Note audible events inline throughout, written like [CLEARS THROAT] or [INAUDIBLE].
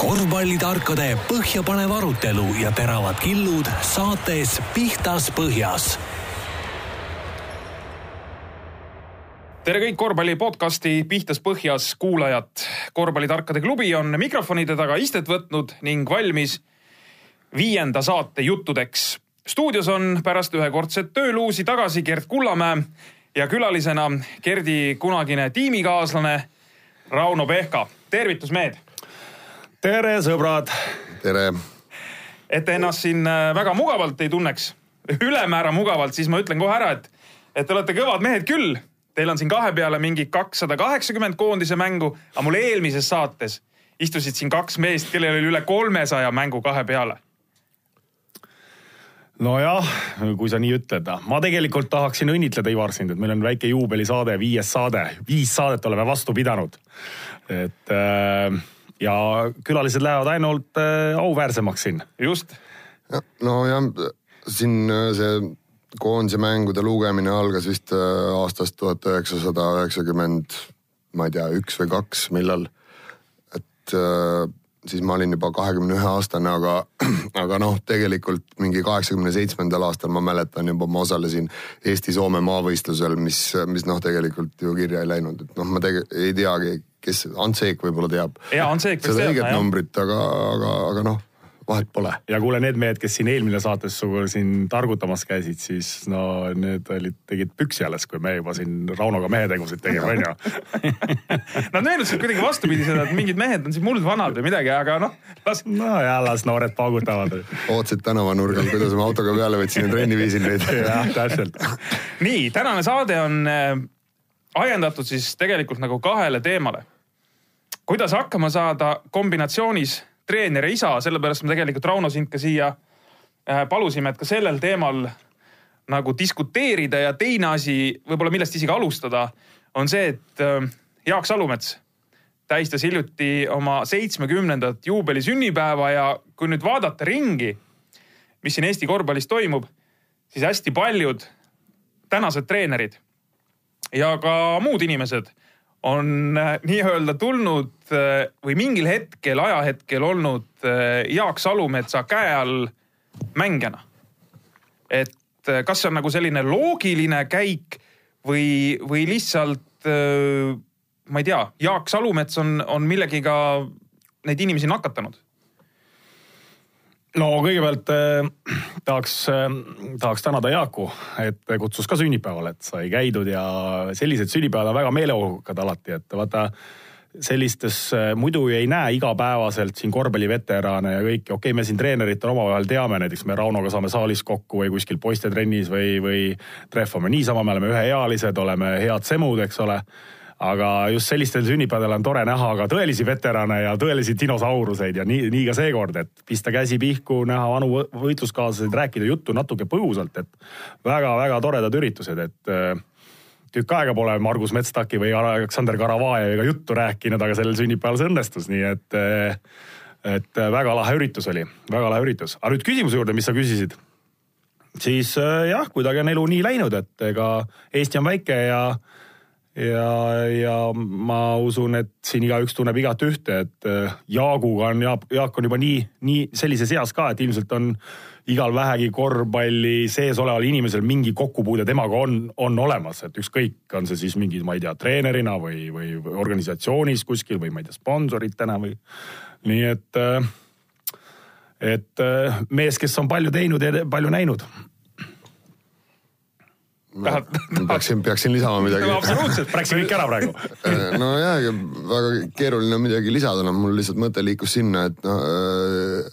korvpallitarkade põhjapanev arutelu ja teravad killud saates Pihtas Põhjas. tere kõik korvpalli podcasti Pihtas Põhjas kuulajad. korvpallitarkade klubi on mikrofonide taga istet võtnud ning valmis viienda saate juttudeks. stuudios on pärast ühekordset tööluusi tagasi Gerd Kullamäe ja külalisena Gerdi kunagine tiimikaaslane Rauno Pehka. tervitus, mehed tere, sõbrad. tere. et te ennast siin äh, väga mugavalt ei tunneks, ülemäära mugavalt, siis ma ütlen kohe ära, et, et te olete kõvad mehed küll. Teil on siin kahe peale mingi kakssada kaheksakümmend koondise mängu, aga mul eelmises saates istusid siin kaks meest, kellel oli üle kolmesaja mängu kahe peale nojah, kui sa nii ütled, ma tegelikult tahaksin õnnitleda Ivar sind, et meil on väike juubelisaade, viies saade, viis saadet oleme vastu pidanud. et äh, ja külalised lähevad ainult äh, auväärsemaks siin. just. nojah, siin äh, see koondise mängude lugemine algas vist äh, aastast tuhat üheksasada üheksakümmend, ma ei tea, üks või kaks, millal. et siis ma olin juba kahekümne ühe aastane, aga, [CLEARS THROAT] aga noh, tegelikult mingi kaheksakümne seitsmendal aastal ma mäletan juba, ma osalesin Eesti-Soome maavõistlusel, mis, mis noh, tegelikult ju kirja ei läinud, et noh, ma tege-, ei teagi, kes, Ants Eek võib-olla teab. seda õiget numbrit, aga, aga, aga noh vahet pole. ja kuule, need mehed, kes siin eelmine saates sinuga siin targutamas käisid, siis no need olid, tegid püksi alles, kui me juba siin Raunoga mehetegusid tegime, [LAUGHS] onju. Nad meenutasid kuidagi vastupidi seda, et mingid mehed on siin muldvanad või midagi, aga noh, las. no ja las noored paugutavad. ootasid tänavanurgal, kuidas ma autoga peale võtsin ja trenni viisin neid. [LAUGHS] jah, täpselt. nii, tänane saade on äh, ajendatud siis tegelikult nagu kahele teemale. Kuidas hakkama saada kombinatsioonis treener ja isa, sellepärast me tegelikult Rauno sind ka siia äh, palusime, et ka sellel teemal nagu diskuteerida ja teine asi, võib-olla millest isegi alustada, on see, et äh, Jaak Salumets tähistas hiljuti oma seitsmekümnendat juubeli sünnipäeva ja kui nüüd vaadata ringi, mis siin Eesti korvpallis toimub, siis hästi paljud tänased treenerid ja ka muud inimesed on äh, nii-öelda tulnud äh, või mingil hetkel, ajahetkel olnud äh, Jaak Salumetsa käe all mängijana. et kas see on nagu selline loogiline käik või, või lihtsalt ma ei tea, Jaak Salumets on, on millegiga neid inimesi nakatanud no kõigepealt eh, tahaks eh,, tahaks tänada Jaaku, et kutsus ka sünnipäevale, et sai käidud ja sellised sünnipäevad on väga meeleolukad alati, et vaata sellistes, eh, muidu ei näe igapäevaselt siin korvpalliveterane ja kõiki, okei okay,, me siin treeneritena omavahel teame, näiteks me Raunoga saame saalis kokku või kuskil poistetrennis või, või trehvame niisama, me oleme üheealised, oleme head semud, eks ole aga just sellistel sünnipäevadel on tore näha ka tõelisi veterane ja tõelisi dinosauruseid ja nii, nii ka seekord, et pista käsi pihku, näha vanu võitluskaaslaseid, rääkida juttu natuke põgusalt, et väga-väga toredad üritused, et äh, tükk aega pole Margus Metstaki või Aleksander Karavajeviga juttu rääkinud, aga sellel sünnipäeval see õnnestus, nii et, äh, et väga lahe üritus oli, väga lahe üritus. aga nüüd küsimuse juurde, mis sa küsisid. siis äh, jah, kuidagi on elu nii läinud, et ega Eesti on väike ja ja, ja ma usun, et siin igaüks tunneb igat ühte, et äh, Jaaguga on Jaak, Jaak on juba nii, nii sellises eas ka, et ilmselt on igal vähegi korvpalli sees oleval inimesel mingi kokkupuude temaga on, on olemas, et ükskõik, on see siis mingi, ma ei tea, treenerina või, või organisatsioonis kuskil või ma ei tea, sponsoritena või. nii et, äh, et äh, mees, kes on palju teinud ja palju näinud tahad, peaksin, peaksin lisama midagi no,. absoluutselt, rääkisime kõik ära praegu [LAUGHS] no ja, väga keeruline on midagi lisada, no mul lihtsalt mõte liikus sinna, et noh,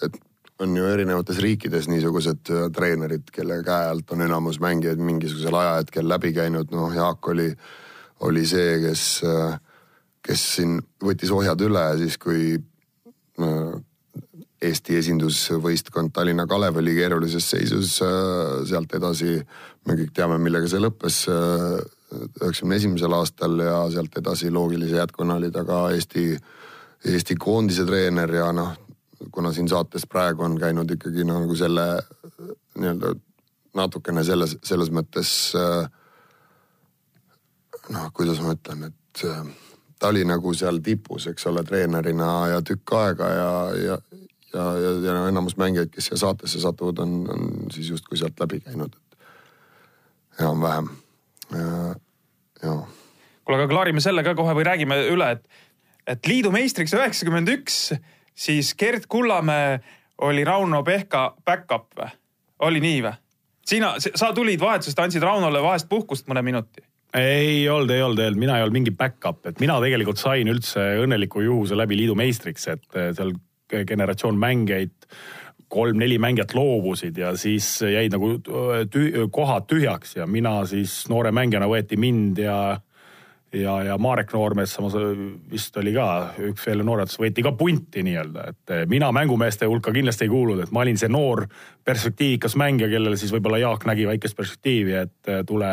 et on ju erinevates riikides niisugused äh, treenerid, kelle käe alt on enamus mängijaid mingisugusel ajahetkel läbi käinud, noh Jaak oli, oli see, kes, äh, kes siin võttis ohjad üle siis, kui Eesti esindusvõistkond Tallinna Kalev oli keerulises seisus, äh, sealt edasi me kõik teame, millega see lõppes äh, üheksakümne esimesel aastal ja sealt edasi loogilise jätkuna oli ta ka Eesti, Eesti koondise treener ja noh, kuna siin saates praegu on käinud ikkagi nagu selle nii-öelda natukene selles, selles mõttes äh, noh, kuidas ma ütlen, et ta oli nagu seal tipus, eks ole, treenerina ja tükk aega ja, ja, ja, ja, ja enamus mängijaid, kes siia saatesse satuvad, on, on siis justkui sealt läbi käinud, et enam-vähem. ja. kuule, aga klaarime selle ka kohe või räägime üle, et, et liidu meistriks üheksakümmend üks, siis Gerd Kullamäe oli Rauno Pehka back-up või? oli nii või? sina, sa tulid vahetusest, andsid Raunole vahest puhkust mõne minuti ei olnud, ei olnud, ei olnud, mina ei olnud mingi back-up, et mina tegelikult sain üldse õnneliku juhuse läbi liidu meistriks, et eh, seal generatsioon mängijaid, kolm-neli mängijat loobusid ja siis jäid nagu eh, tüh kohad tühjaks ja mina siis noore mängijana võeti mind ja ja, ja Marek Noormees samas vist oli ka üks veel nooretest, võeti ka punti nii-öelda, et eh, mina mängumeeste hulka kindlasti ei kuulunud, et ma olin see noor perspektiivikas mängija, kellele siis võib-olla Jaak nägi väikest perspektiivi, et tule,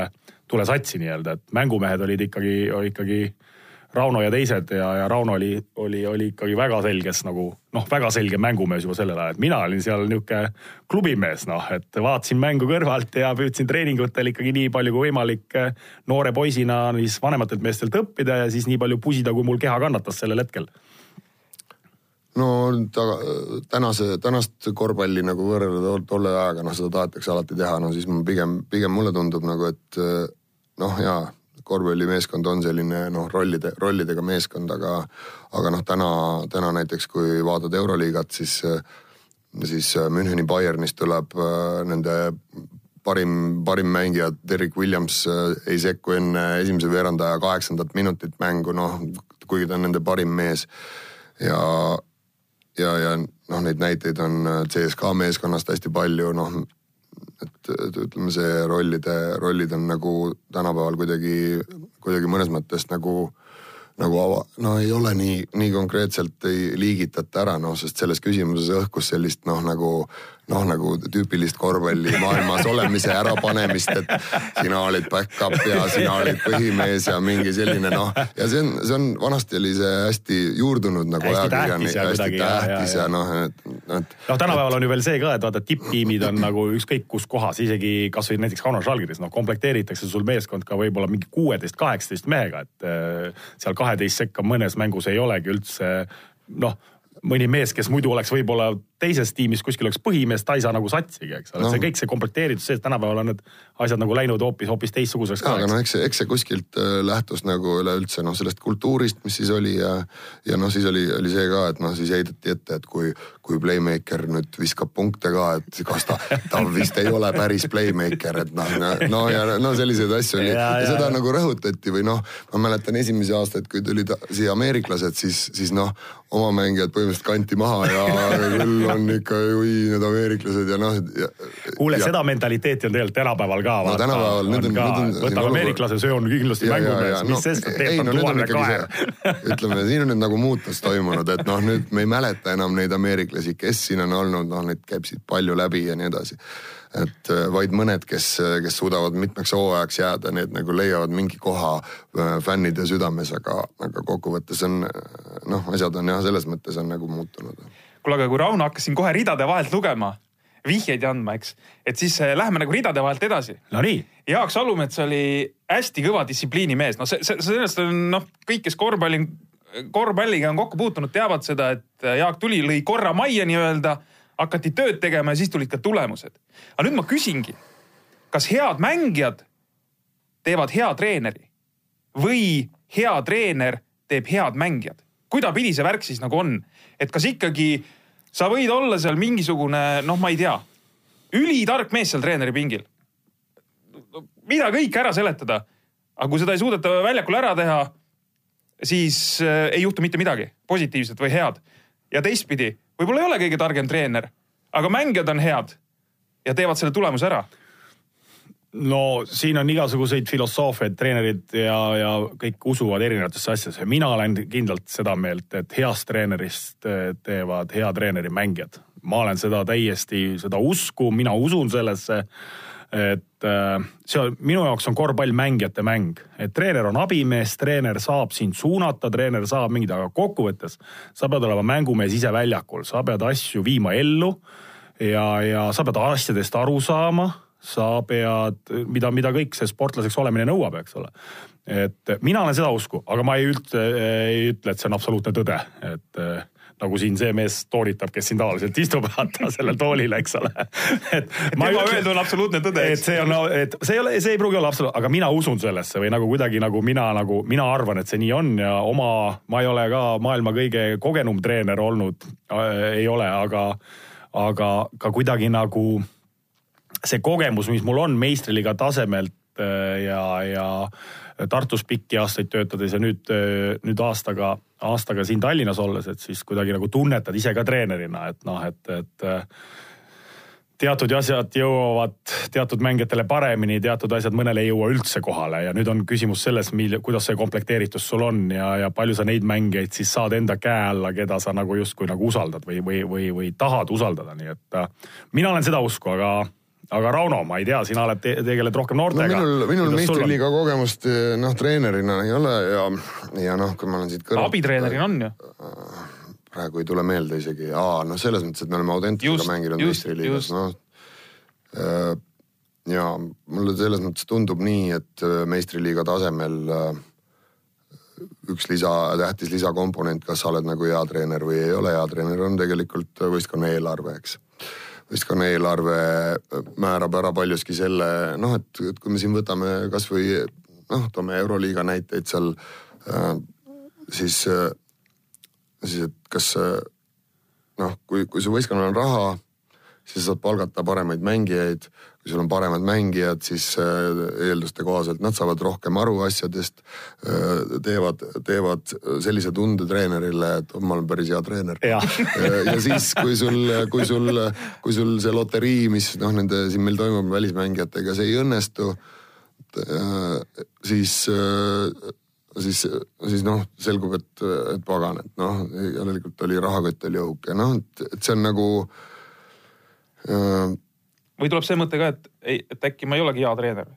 tule satsi nii-öelda, et mängumehed olid ikkagi, ikkagi Rauno ja teised ja, ja Rauno oli, oli, oli ikkagi väga selges nagu noh, väga selge mängumees juba sellel ajal, et mina olin seal nihuke klubimees, noh, et vaatasin mängu kõrvalt ja püüdsin treeningutel ikkagi nii palju kui võimalik eh, noore poisina siis vanematelt meestelt õppida ja siis nii palju pusida, kui mul keha kannatas sellel hetkel. No ta, tänase, tänast korvpalli nagu võrrelda tolle ajaga, noh, seda tahetakse alati teha, no siis pigem, pigem mulle tundub nagu, et eh, noh, jaa korvpallimeeskond on selline noh, rollide, rollidega meeskond, aga, aga noh, täna, täna näiteks kui vaatad Euroliigat, siis, siis Müncheni Bayernist tuleb äh, nende parim, parim mängija Derek Williams äh, ei sekku enne esimese veerandaja kaheksandat minutit mängu, noh, kuigi ta on nende parim mees. ja, ja, ja noh, neid näiteid on äh, CSKA meeskonnast hästi palju, noh et, et ütleme, see rollide, rollid on nagu tänapäeval kuidagi, kuidagi mõnes mõttes nagu, nagu ava-, no ei ole nii, nii konkreetselt ei liigitata ära, noh, sest selles küsimuses õhkus sellist noh, nagu noh, nagu tüüpilist korvpallimaailmas olemise ärapanemist, et sina olid back-up ja sina olid põhimees ja mingi selline noh. ja see on, see on, vanasti oli see hästi juurdunud nagu ajakirjanik, hästi tähtis ja, ja, ja noh, et, et. noh, tänapäeval on ju veel see ka, et vaata tipptiimid on nagu ükskõik kus kohas, isegi kasvõi näiteks Kaunas Žalgiris, noh komplekteeritakse sul meeskond ka võib-olla mingi kuueteist, kaheksateist mehega, et äh, seal kaheteist sekka mõnes mängus ei olegi üldse noh mõni mees, kes muidu oleks võib-olla teises tiimis kuskil oleks põhimees, ta ei saa nagu satsigi, eks ole no., see kõik see komplekteeritus sees, tänapäeval on need asjad nagu läinud hoopis, hoopis teistsuguseks ka. aga noh, eks see, eks see kuskilt äh, lähtus nagu üleüldse noh, sellest kultuurist, mis siis oli ja, ja noh, siis oli, oli see ka, et noh, siis heideti ette, et kui, kui playmaker nüüd viskab punkte ka, et kas ta, ta vist ei ole päris playmaker, et noh, no ja no selliseid asju oli ja, ja, ja seda ja. nagu rõhutati või noh, ma mäletan esimesi aastaid, kui tulid siia ameeriklased, siis, siis noh, oma mängijad põhimõtteliselt kanti maha ja [LAUGHS] küll on ikka oi need ameeriklased ja noh. kuule, seda mentaliteeti on tegelikult tänapäeval ka. no tänapäeval nüüd on, nüüd on. võtame ameeriklase, see on kindlasti mängumees, mis sest, et teeb ta tuhanne kaer. ütleme, siin on nüüd nagu muutus toimunud, et noh, nüüd me ei mäleta enam neid ameeriklasi, kes siin on olnud, noh, neid käib siit palju läbi ja nii edasi et äh, vaid mõned, kes, kes suudavad mitmeks hooajaks jääda, need nagu leiavad mingi koha äh, fännide südames, aga, aga kokkuvõttes on noh, asjad on jah, selles mõttes on nagu muutunud kuule, aga kui Rauno hakkas siin kohe ridade vahelt lugema, vihjeid andma, eks, et siis äh, lähme nagu ridade vahelt edasi. Nonii. Jaak Salumets oli hästi kõva distsipliinimees, noh, see, see, sellest on noh, kõik, kes korvpalli, korvpalliga on kokku puutunud, teavad seda, et äh, Jaak tuli, lõi korra majja nii-öelda, hakati tööd tegema ja siis tulid ka tulemused. aga nüüd ma küsingi, kas head mängijad teevad hea treeneri või hea treener teeb head mängijad? kuidapidi see värk siis nagu on, et kas ikkagi sa võid olla seal mingisugune, noh, ma ei tea, ülitark mees seal treeneri pingil. mida kõike ära seletada, aga kui seda ei suudeta väljakul ära teha, siis äh, ei juhtu mitte midagi positiivset või head. ja teistpidi, võib-olla ei ole kõige targem treener, aga mängijad on head ja teevad selle tulemuse ära no siin on igasuguseid filosoofiaid, treenerid ja, ja kõik usuvad erinevatesse asjadesse. mina olen kindlalt seda meelt, et heast treenerist eh, teevad hea treeneri mängijad. ma olen seda täiesti, seda usku, mina usun sellesse. Et äh, see on, minu jaoks on korvpall mängijate mäng, et treener on abimees, treener saab sind suunata, treener saab mingid, aga kokkuvõttes sa pead olema mängumees ise väljakul, sa pead asju viima ellu ja, ja sa pead asjadest aru saama. Sa pead, mida, mida kõik see sportlaseks olemine nõuab, eks ole. et mina olen seda usku, aga ma ei üldse ei ütle, et see on absoluutne tõde, et nagu siin see mees toonitab, kes siin tavaliselt istub, [LAUGHS] vaata sellel toolil, eks ole. et tema öeldu on absoluutne tõde. et see on, et see ei ole, see ei pruugi olla absoluutne, aga mina usun sellesse või nagu kuidagi nagu mina nagu, mina arvan, et see nii on ja oma, ma ei ole ka maailma kõige kogenum treener olnud äh,, ei ole, aga, aga ka kuidagi nagu see kogemus, mis mul on meistriliiga tasemelt äh, ja, ja Tartus pikki aastaid töötades ja nüüd, äh, nüüd aastaga, aastaga siin Tallinnas olles, et siis kuidagi nagu tunnetad ise ka treenerina, et noh, et, et äh, teatud asjad jõuavad teatud mängijatele paremini, teatud asjad mõnele ei jõua üldse kohale ja nüüd on küsimus selles, mil-, kuidas see komplekteeritus sul on ja, ja palju sa neid mängijaid siis saad enda käe alla, keda sa nagu justkui nagu usaldad või, või, või, või tahad usaldada, nii et mina olen seda usku, aga aga Rauno, ma ei tea, sina oled te, tegeled rohkem noortega no,. minul, minul meistriliiga kogemust noh, treenerina ei ole ja, ja noh, kui ma olen siit kõrvalt. abitreenerina on ju. praegu ei tule meelde isegi, aa noh, selles mõttes, et me oleme Audentesega mänginud meistriliigas, noh. Äh, ja mulle selles mõttes tundub nii, et äh, meistriliiga tasemel äh, üks lisa, tähtis lisakomponent, kas sa oled nagu hea treener või ei ole hea treener, on tegelikult võistkonna eelarve, eks võistkonna eelarve määrab ära paljuski selle noh, et, et kui me siin võtame kasvõi noh, toome Euroliiga näiteid seal äh,, siis äh,, siis et kas äh, noh, kui, kui su võistkonnal on raha, siis saad palgata paremaid mängijaid kui sul on paremad mängijad, siis äh, eelduste kohaselt nad saavad rohkem aru asjadest. Äh, teevad, teevad sellise tunde treenerile, et oh, ma olen päris hea treener. ja siis, kui sul, kui sul, kui sul see loterii, mis noh, nende siin meil toimub välismängijatega, see ei õnnestu. Äh, siis siis, siis noh, selgub, et, et pagan, et noh, järelikult oli rahakott oli õhuke, noh, et, et see on nagu äh, või tuleb see mõte ka, et ei, et äkki ma ei olegi hea treener?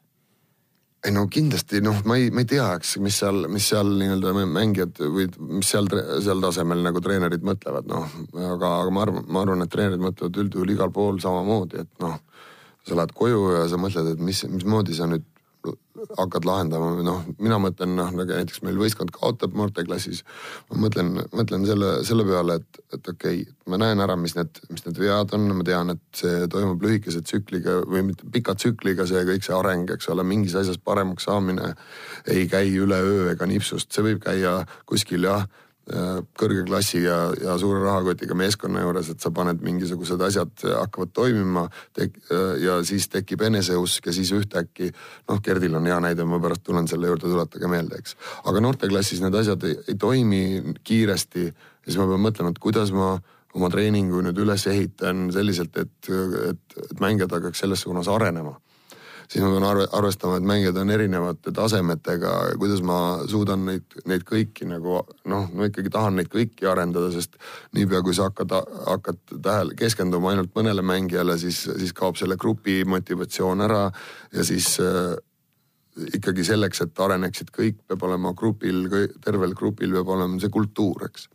ei no kindlasti noh, ma ei, ma ei tea, eks, mis seal, mis seal nii-öelda mängijad või mis seal, seal tasemel nagu treenerid mõtlevad, noh. aga, aga ma arvan, ma arvan, et treenerid mõtlevad üldjuhul igal pool samamoodi, et noh. sa lähed koju ja sa mõtled, et mis, mismoodi sa nüüd hakkad lahendama või noh, mina mõtlen noh, nagu näiteks meil võistkond kaotab noorteklassis. ma mõtlen, mõtlen selle, selle peale, et, et okei okay,, ma näen ära, mis need, mis need vead on, ma tean, et see toimub lühikese tsükliga või mitte pika tsükliga, see kõik see areng, eks ole, mingis asjas paremaks saamine ei käi üleöö ega nipsust, see võib käia kuskil jah kõrge klassi ja, ja suure rahakotiga meeskonna juures, et sa paned mingisugused asjad hakkavad toimima tek, äh, ja siis tekib eneseusk ja siis ühtäkki noh, Gerdil on hea näide, ma pärast tulen selle juurde, tuletage meelde, eks. aga noorteklassis need asjad ei, ei toimi kiiresti ja siis ma pean mõtlema, et kuidas ma oma treeningu nüüd üles ehitan selliselt, et, et, et mängijad hakkaks selles suunas arenema siis ma pean arve, arvestama, et mängijad on erinevate tasemetega, kuidas ma suudan neid, neid kõiki nagu noh, ma ikkagi tahan neid kõiki arendada, sest niipea kui sa hakkad, hakkad tähele, keskenduma ainult mõnele mängijale, siis, siis kaob selle grupi motivatsioon ära ja siis äh, ikkagi selleks, et areneksid kõik, peab olema grupil, tervel grupil peab olema see kultuur, eks.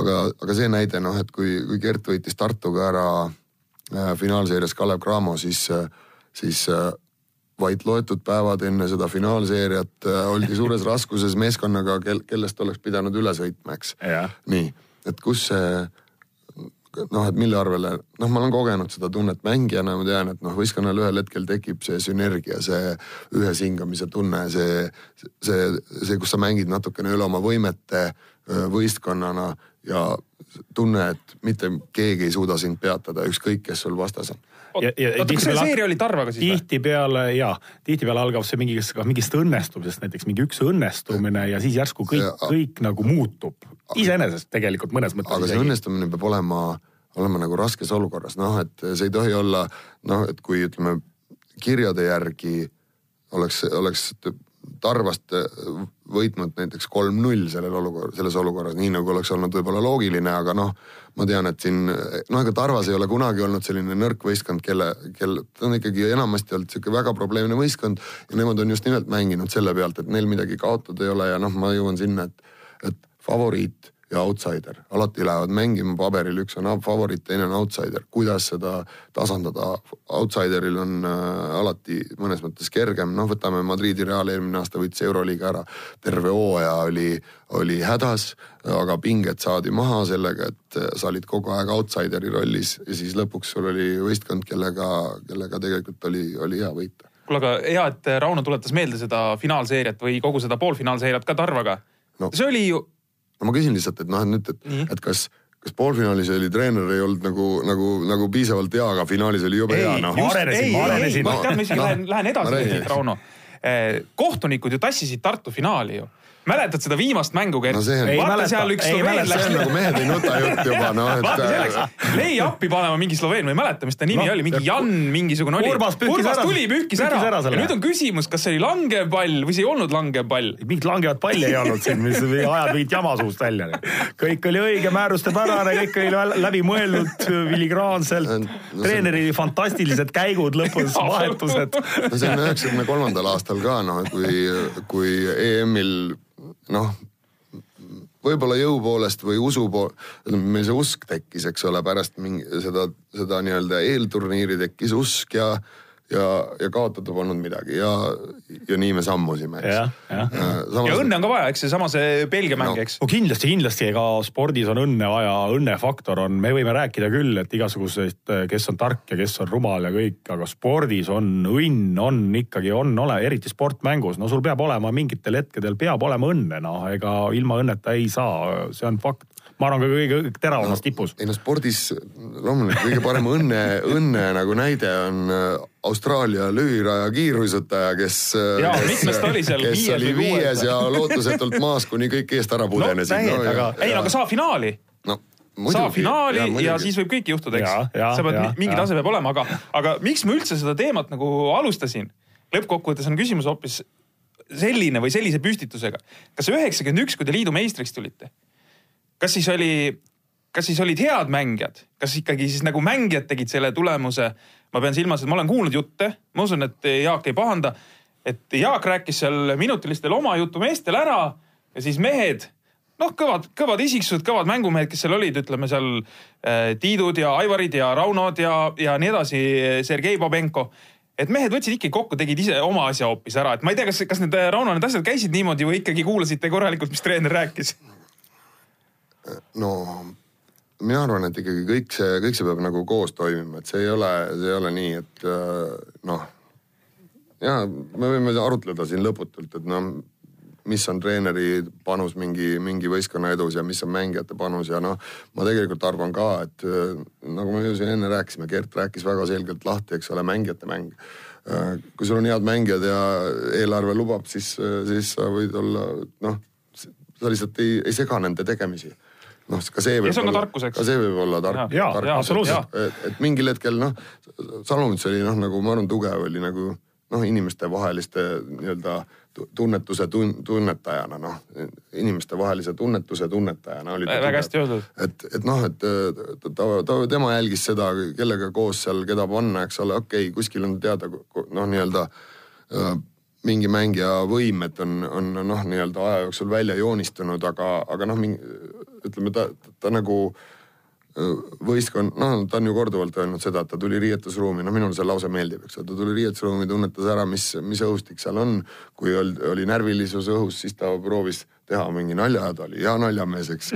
aga, aga see näide noh, et kui, kui Gert võitis Tartuga ära äh, finaalseerias Kalev Cramo, siis äh,, siis äh, vaid loetud päevad enne seda finaalseeriat äh, oldi suures [LAUGHS] raskuses meeskonnaga, kel, kellest oleks pidanud üle sõitma, eks. nii, et kus see noh, et mille arvele, noh, ma olen kogenud seda tunnet mängijana, ma tean, et noh, võistkonnal ühel hetkel tekib see sünergia, see ühes hingamise tunne, see, see, see, kus sa mängid natukene üle oma võimete äh, võistkonnana ja tunne, et mitte keegi ei suuda sind peatada, ükskõik, kes sul vastas on oota, kas see seeria oli Tarvaga siis või? tihtipeale ja, tihtipeale algab see mingist, mingist õnnestumisest, näiteks mingi üks õnnestumine ja siis järsku kõik, kõik nagu muutub. iseenesest tegelikult mõnes mõttes. aga see õnnestumine peab olema, olema nagu raskes olukorras, noh, et see ei tohi olla noh, et kui ütleme kirjade järgi oleks, oleks Tarvast võitnud näiteks kolm-null sellel olukorral, selles olukorras, nii nagu oleks olnud võib-olla loogiline, aga noh, ma tean, et siin noh, ega Tarvas ei ole kunagi olnud selline nõrk võistkond, kelle, kel, ta on ikkagi enamasti olnud sihuke väga probleemne võistkond ja nemad on just nimelt mänginud selle pealt, et neil midagi kaotada ei ole ja noh, ma jõuan sinna, et, et favoriit ja outsider. alati lähevad mängima paberil, üks on favoriit, teine on outsider. kuidas seda tasandada? Outsideril on äh, alati mõnes mõttes kergem, noh, võtame Madridi Real eelmine aasta võitis Euroliiga ära. terve hooaja oli, oli hädas, aga pinged saadi maha sellega, et sa olid kogu aeg outsideri rollis ja siis lõpuks sul oli võistkond, kellega, kellega tegelikult oli, oli hea võita kuule, aga hea, et Rauno tuletas meelde seda finaalseeriat või kogu seda poolfinaalseeriat ka Tarvaga no.. see oli ju. No ma küsin lihtsalt, et noh, et nüüd, et, et kas kas poolfinaalis oli treener ei olnud nagu, nagu, nagu piisavalt hea, aga finaalis oli jube hea, noh. ma arenesin, ma arenesin. ma tean, ma isegi no, lähen, lähen edasi Rauno. Eh, kohtunikud ju tassisid Tartu finaali ju mäletad seda viimast mängu, Gert no,? vaata mäleta, seal üks Sloveen läks. nagu mehed ei nuta jutt juba noh, et. vaata, see läks lay-up'i panema mingi Sloveen, ma ei mäleta, mis ta nimi no, oli, mingi Jan mingisugune oli. Urmas pühkis ära. tuli, pühkis ära. ära ja nüüd on küsimus, kas see oli langev pall või see ei olnud langev pall. mingit langevat palli ei olnud siin, mis ajad mingit jama suust välja. kõik oli õige, määrustepärane, kõik oli läbimõeldud, filigraanselt no,. treeneri fantastilised käigud lõpus, vahetused. no see on üheksakümne kolmandal aastal ka noh, kui, kui EM-il noh, võib-olla jõu poolest või usu pool, meil see usk tekkis, eks ole, pärast mingi seda, seda nii-öelda eelturniiri tekkis usk ja ja, ja kaotada polnud midagi ja, ja nii me sammusime, eks. ja, ja. Samas... ja õnne on ka vaja, eks seesama see Belgia mäng no., eks. no kindlasti, kindlasti, ega spordis on õnne vaja, õnnefaktor on, me võime rääkida küll, et igasuguseid, kes on tark ja kes on rumal ja kõik, aga spordis on õnn, on ikkagi, on ole, eriti sportmängus, no sul peab olema mingitel hetkedel peab olema õnne, noh, ega ilma õnneta ei saa, see on fakt ma arvan, ka kõige teravamas no, tipus. ei no spordis loomulikult kõige parem õnne, õnne nagu näide on äh, Austraalia lühiraja kiiruisutaja, kes. Äh, jaa, mitmes ta oli seal? kes oli viies ja lootusetult maas, kuni kõik eest ära pudenesid no,. No, aga... ei no aga saa finaali. no Muidugi, saa finaali ja, ja siis võib kõike juhtuda, eks. sa pead, mingi tase peab olema, aga, aga miks ma üldse seda teemat nagu alustasin? lõppkokkuvõttes on küsimus hoopis selline või sellise püstitusega. kas üheksakümmend üks, kui te liidu meistriks tulite, kas siis oli, kas siis olid head mängijad, kas ikkagi siis nagu mängijad tegid selle tulemuse? ma pean silmas, et ma olen kuulnud jutte, ma usun, et Jaak ei pahanda, et Jaak rääkis seal minutilistel oma jutu meestele ära ja siis mehed noh, kõvad, kõvad isiksused, kõvad mängumehed, kes seal olid, ütleme seal äh, Tiidud ja Aivarid ja Raunod ja, ja nii edasi, Sergei Babenko. et mehed võtsid ikkagi kokku, tegid ise oma asja hoopis ära, et ma ei tea, kas, kas need Rauno need asjad käisid niimoodi või ikkagi kuulasite korralikult, mis treener rääkis no mina arvan, et ikkagi kõik see, kõik see peab nagu koos toimima, et see ei ole, see ei ole nii, et äh, noh. ja me võime arutleda siin lõputult, et noh, mis on treeneri panus mingi, mingi võistkonna edus ja mis on mängijate panus ja noh, ma tegelikult arvan ka, et äh, nagu me ju siin enne rääkisime, Gert rääkis väga selgelt lahti, eks ole, mängijate mäng. Äh, kui sul on head mängijad ja eelarve lubab, siis, siis sa võid olla noh, sa lihtsalt ei, ei sega nende tegemisi noh, ka see võib see olla, ka see võib olla tark. absoluutselt. et, et mingil hetkel noh, Salomits oli noh, nagu ma arvan, tugev oli nagu noh, inimestevaheliste nii-öelda tunnetuse tun-, tunnetajana noh, inimestevahelise tunnetuse tunnetajana oli ta väga hästi öeldud. et, et noh, et ta, ta, tema jälgis seda, kellega koos seal, keda panna, eks ole, okei okay,, kuskil on teada noh, nii-öelda äh, mingi mängija võimed on, on noh, nii-öelda aja jooksul välja joonistunud, aga, aga noh, ütleme ta, ta nagu võistkond, noh, ta on ju korduvalt öelnud seda, et ta tuli riietusruumi, noh, minule see lause meeldib, eks ole, ta tuli riietusruumi, tunnetas ära, mis, mis õhustik seal on. kui oli, oli närvilisus õhus, siis ta proovis teha mingi nalja ja ta oli hea naljamees, eks.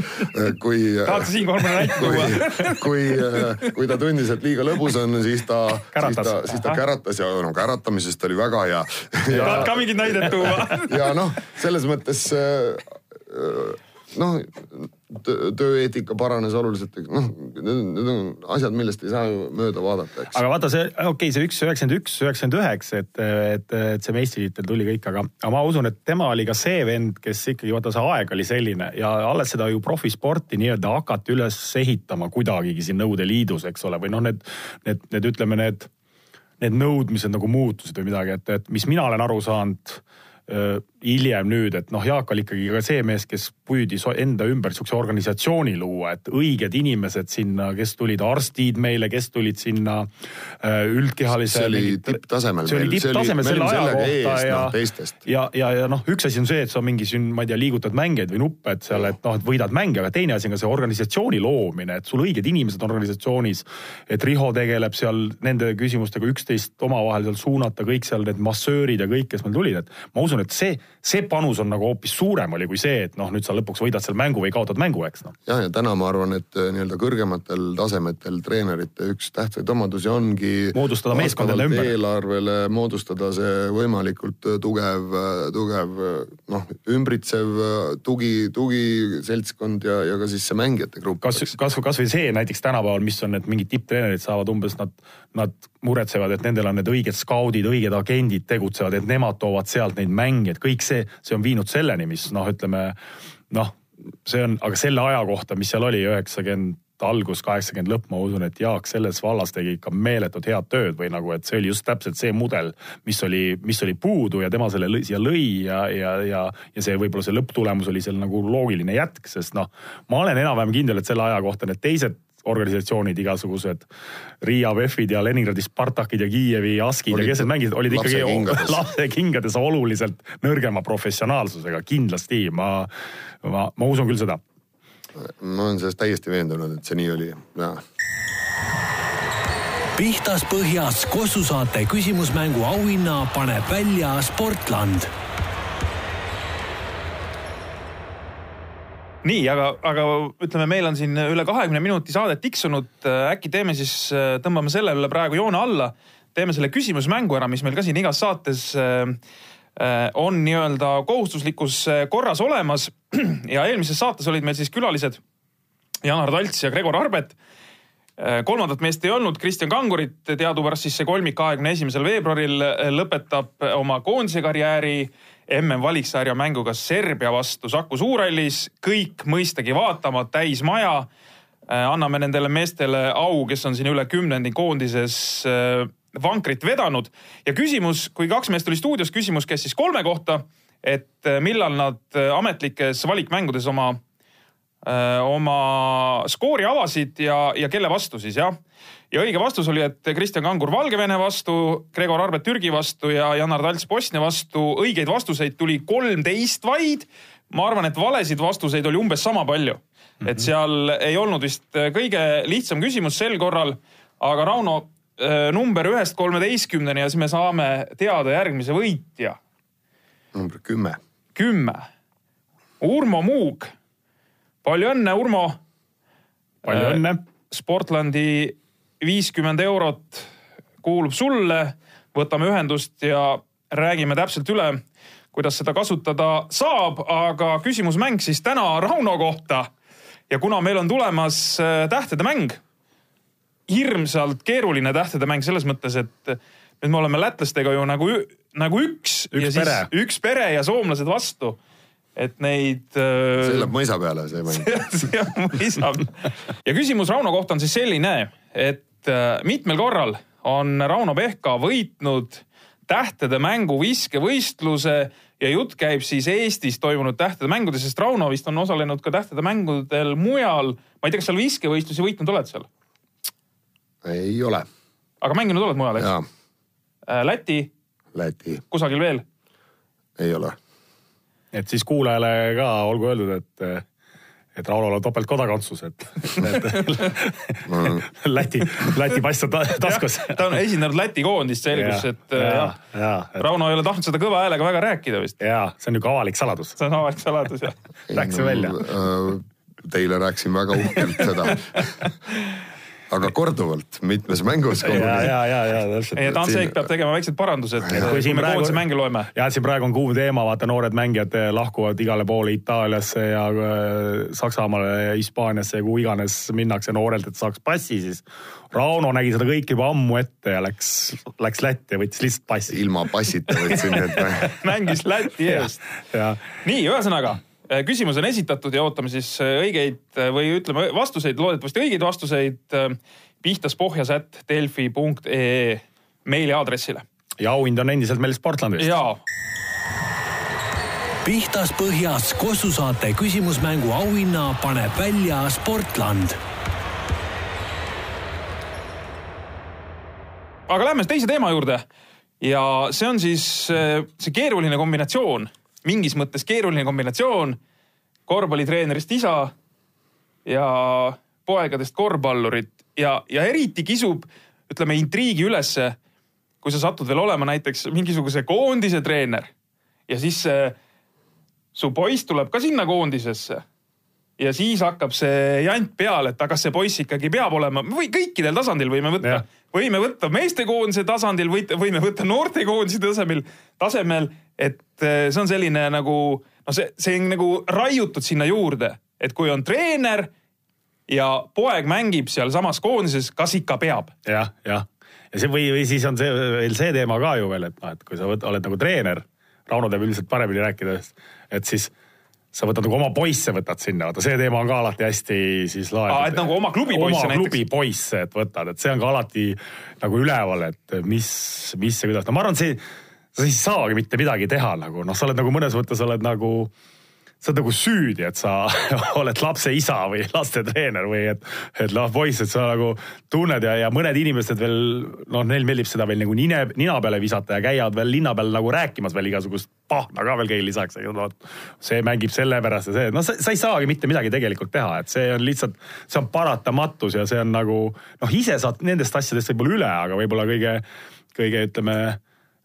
kui. [LAUGHS] tahad sa siinkohal mõne näite tuua? kui, kui ta tundis, et liiga lõbus on, siis ta, siis ta, siis ta käratas ja no käratamisest oli väga hea. tahad ka mingit näidet tuua? [LAUGHS] ja noh, selles mõttes noh, tööeetika paranes oluliselt, noh, need on asjad, millest ei saa ju mööda vaadata, eks. aga vaata see, okei okay,, see üks üheksakümmend üks, üheksakümmend üheksa, et, et, et see meistritiitel tuli kõik, aga, aga ma usun, et tema oli ka see vend, kes ikkagi, vaata see aeg oli selline ja alles seda ju profisporti nii-öelda hakati üles ehitama kuidagigi siin Nõukogude Liidus, eks ole, või noh, need, need, need ütleme, need, need nõudmised nagu muutusid või midagi, et, et mis mina olen aru saanud hiljem nüüd, et noh, Jaak oli ikkagi ka see mees, kes püüdis enda ümber sihukese organisatsiooni luua, et õiged inimesed sinna, kes tulid arstid meile, kes tulid sinna äh, üldkehalise. see oli tipptasemel. see oli tipptasemel selle aja kohta ja no,, ja, ja, ja noh, üks asi on see, et sa mingi siin, ma ei tea, liigutad mängijaid või nuppe, et seal, et noh, et võidad mänge, aga teine asi on ka see organisatsiooni loomine, et sul õiged inimesed on organisatsioonis. et Riho tegeleb seal nende küsimustega, üksteist omavahel seal suunata, kõik seal need massöörid ja kõik, kes meil tulid, et ma usun, et see see panus on nagu hoopis suurem oli kui see, et noh, nüüd sa lõpuks võidad seal mängu või kaotad mängu, eks noh. ja, ja täna ma arvan, et äh, nii-öelda kõrgematel tasemetel treenerite üks tähtsaid omadusi ongi. moodustada meeskondade ümber. eelarvele moodustada see võimalikult äh, tugev, äh, tugev noh, ümbritsev tugi, tugiseltskond ja, ja ka siis see mängijate grupp. kas, kas, kasvõi see näiteks tänapäeval, mis on, et mingid tipptreenerid saavad umbes nad, nad muretsevad, et nendel on need õiged skaudid, õiged agendid tegutsevad, et nemad toovad sealt neid mängijaid, kõik see, see on viinud selleni, mis noh, ütleme noh, see on, aga selle aja kohta, mis seal oli, üheksakümmend algus, kaheksakümmend lõpp, ma usun, et Jaak selles vallas tegi ikka meeletult head tööd või nagu, et see oli just täpselt see mudel, mis oli, mis oli puudu ja tema selle lõi, siia lõi ja, ja, ja, ja see võib-olla see lõpptulemus oli seal nagu loogiline jätk, sest noh, ma olen enam-vähem kindel, et selle aja kohta need teised organisatsioonid, igasugused Riia VEF-id ja Leningradi Spartakid ja Kiievi Askid olid, ja kes need mängisid, olid ikkagi lapsekingades oluliselt nõrgema professionaalsusega, kindlasti. Ma, ma, ma usun küll seda. ma olen selles täiesti veendunud, et see nii oli, jaa. Pihtas põhjas Kossu saate küsimusmängu auhinna paneb välja Sportland nii, aga, aga ütleme, meil on siin üle kahekümne minuti saadet tiksunud, äkki teeme siis, tõmbame sellele praegu joone alla, teeme selle küsimusmängu ära, mis meil ka siin igas saates äh, on nii-öelda kohustuslikus korras olemas. [CLEARS THROAT] ja eelmises saates olid meil siis külalised Janar Talts ja Gregor Arbet. Äh, kolmandat meest ei olnud, Kristjan Kangurit, teadupärast siis see kolmik kahekümne esimesel veebruaril lõpetab oma koondise karjääri MM-valiksarja mänguga Serbia vastu Saku Suurhallis. kõik mõistagi vaatama, täismaja. Äh, anname nendele meestele au, kes on siin üle kümnendi koondises äh, vankrit vedanud. ja küsimus, kui kaks meest oli stuudios, küsimus käis siis kolme kohta, et äh, millal nad ametlikes valikmängudes oma, oma skoori avasid ja, ja kelle vastu siis jah ja õige vastus oli, et Kristjan Kangur Valgevene vastu, Gregor Arbet Türgi vastu ja Janar Talts Bosnia vastu. õigeid vastuseid tuli kolmteist vaid. ma arvan, et valesid vastuseid oli umbes sama palju mm. -hmm. et seal ei olnud vist kõige lihtsam küsimus sel korral. aga Rauno, äh, number ühest kolmeteistkümneni ja siis me saame teada järgmise võitja. number kümme. kümme. Urmo Muug. palju õnne, Urmo. palju õnne. Sportlandi viiskümmend eurot kuulub sulle, võtame ühendust ja räägime täpselt üle, kuidas seda kasutada saab, aga küsimusmäng siis täna Rauno kohta. ja kuna meil on tulemas äh, tähtede mäng, hirmsalt keeruline tähtede mäng selles mõttes, et nüüd me oleme lätlastega ju nagu, nagu üks, üks ja pere. siis üks pere ja soomlased vastu et neid. Äh, see läheb mõisa peale, see [LAUGHS] mäng. see on mõisa. ja küsimus Rauno kohta on siis selline, et et äh, mitmel korral on Rauno Pehka võitnud tähtede mängu viskevõistluse ja jutt käib siis Eestis toimunud tähtede mängudest, sest Rauno vist on osalenud ka tähtede mängudel mujal. ma ei tea, kas seal viskevõistlusi võitnud oled seal? ei ole. aga mänginud oled mujal, eks? Äh, Läti? Läti. kusagil veel? ei ole. et siis kuulajale ka olgu öeldud, et et Raulol on topeltkodakondsus, et, et [LAUGHS] Läti, Läti pass on taskus. ta on esindanud Läti koondist, selgus, et ja, jah ja, et... Rauno ei ole tahtnud seda kõva häälega väga rääkida vist. jaa, see on niisugune avalik saladus. see on avalik saladus, jah. Rääkisime no, välja äh,. Teile rääkisin väga uhkelt seda [LAUGHS] aga korduvalt mitmes mängus. ja, ja, ja, ja täpselt. ja Tanseik peab tegema väiksed parandused, kui me koondise mänge loeme. ja siin praegu on kuum teema, vaata noored mängijad lahkuvad igale poole Itaaliasse ja äh, Saksamaale ja Hispaaniasse ja kuhu iganes minnakse noorelt, et saaks passi, siis Rauno nägi seda kõike juba ammu ette ja läks, läks Lätti ja võttis lihtsalt passi. ilma passita võtsin need [LAUGHS] mängis Läti eest. nii, ühesõnaga küsimus on esitatud ja ootame siis äh, õigeid äh, või ütleme vastuseid, loodetavasti õigeid vastuseid pihtaspohjas.at delfi.ee meiliaadressile. ja auhind on endiselt meil Sportlandist. jaa. pihtas põhjas Kossu saate küsimusmängu auhinna paneb välja Sportland. aga lähme teise teema juurde ja see on siis äh, see keeruline kombinatsioon, mingis mõttes keeruline kombinatsioon. Korvpallitreenerist isa ja poegadest korvpallurit ja, ja eriti kisub, ütleme, intriigi ülesse, kui sa satud veel olema näiteks mingisuguse koondise treener ja siis see su poiss tuleb ka sinna koondisesse ja siis hakkab see jant peale, et aga kas see poiss ikkagi peab olema või kõikidel tasandil võime võtta, võime võtta meestekoondise tasandil, võime võtta noortekoondise tasemel, tasemel, et eh, see on selline nagu no see, see on nagu raiutud sinna juurde, et kui on treener ja poeg mängib sealsamas koondises, kas ikka peab ja,? jah, jah. ja see või, või siis on see veel see teema ka ju veel, et noh, et kui sa võt, oled nagu treener, Rauno teab üldiselt paremini rääkida, et siis sa võtad nagu oma poisse võtad sinna, vaata see teema on ka alati hästi siis laetud. et nagu oma klubi poisse näiteks? oma klubi poisse, et võtad, et see on ka alati nagu üleval, et mis, mis ja kuidas, no ma arvan, see, sa ei saagi mitte midagi teha nagu noh, sa oled nagu mõnes mõttes oled nagu sa oled nagu süüdi, et sa [LAUGHS] oled lapse isa või lastetreener või et, et noh, poiss, et sa nagu tunned ja, ja mõned inimesed veel noh, neil meeldib seda veel nagu nine, nina peale visata ja käivad veel linna peal nagu rääkimas veel igasugust pahna ka veel kõigil lisaks, no see mängib sellepärast ja see, no sa, sa ei saagi mitte midagi tegelikult teha, et see on lihtsalt, see on paratamatus ja see on nagu noh, ise saad nendest asjadest võib-olla üle, aga võib-olla kõige, kõige ütleme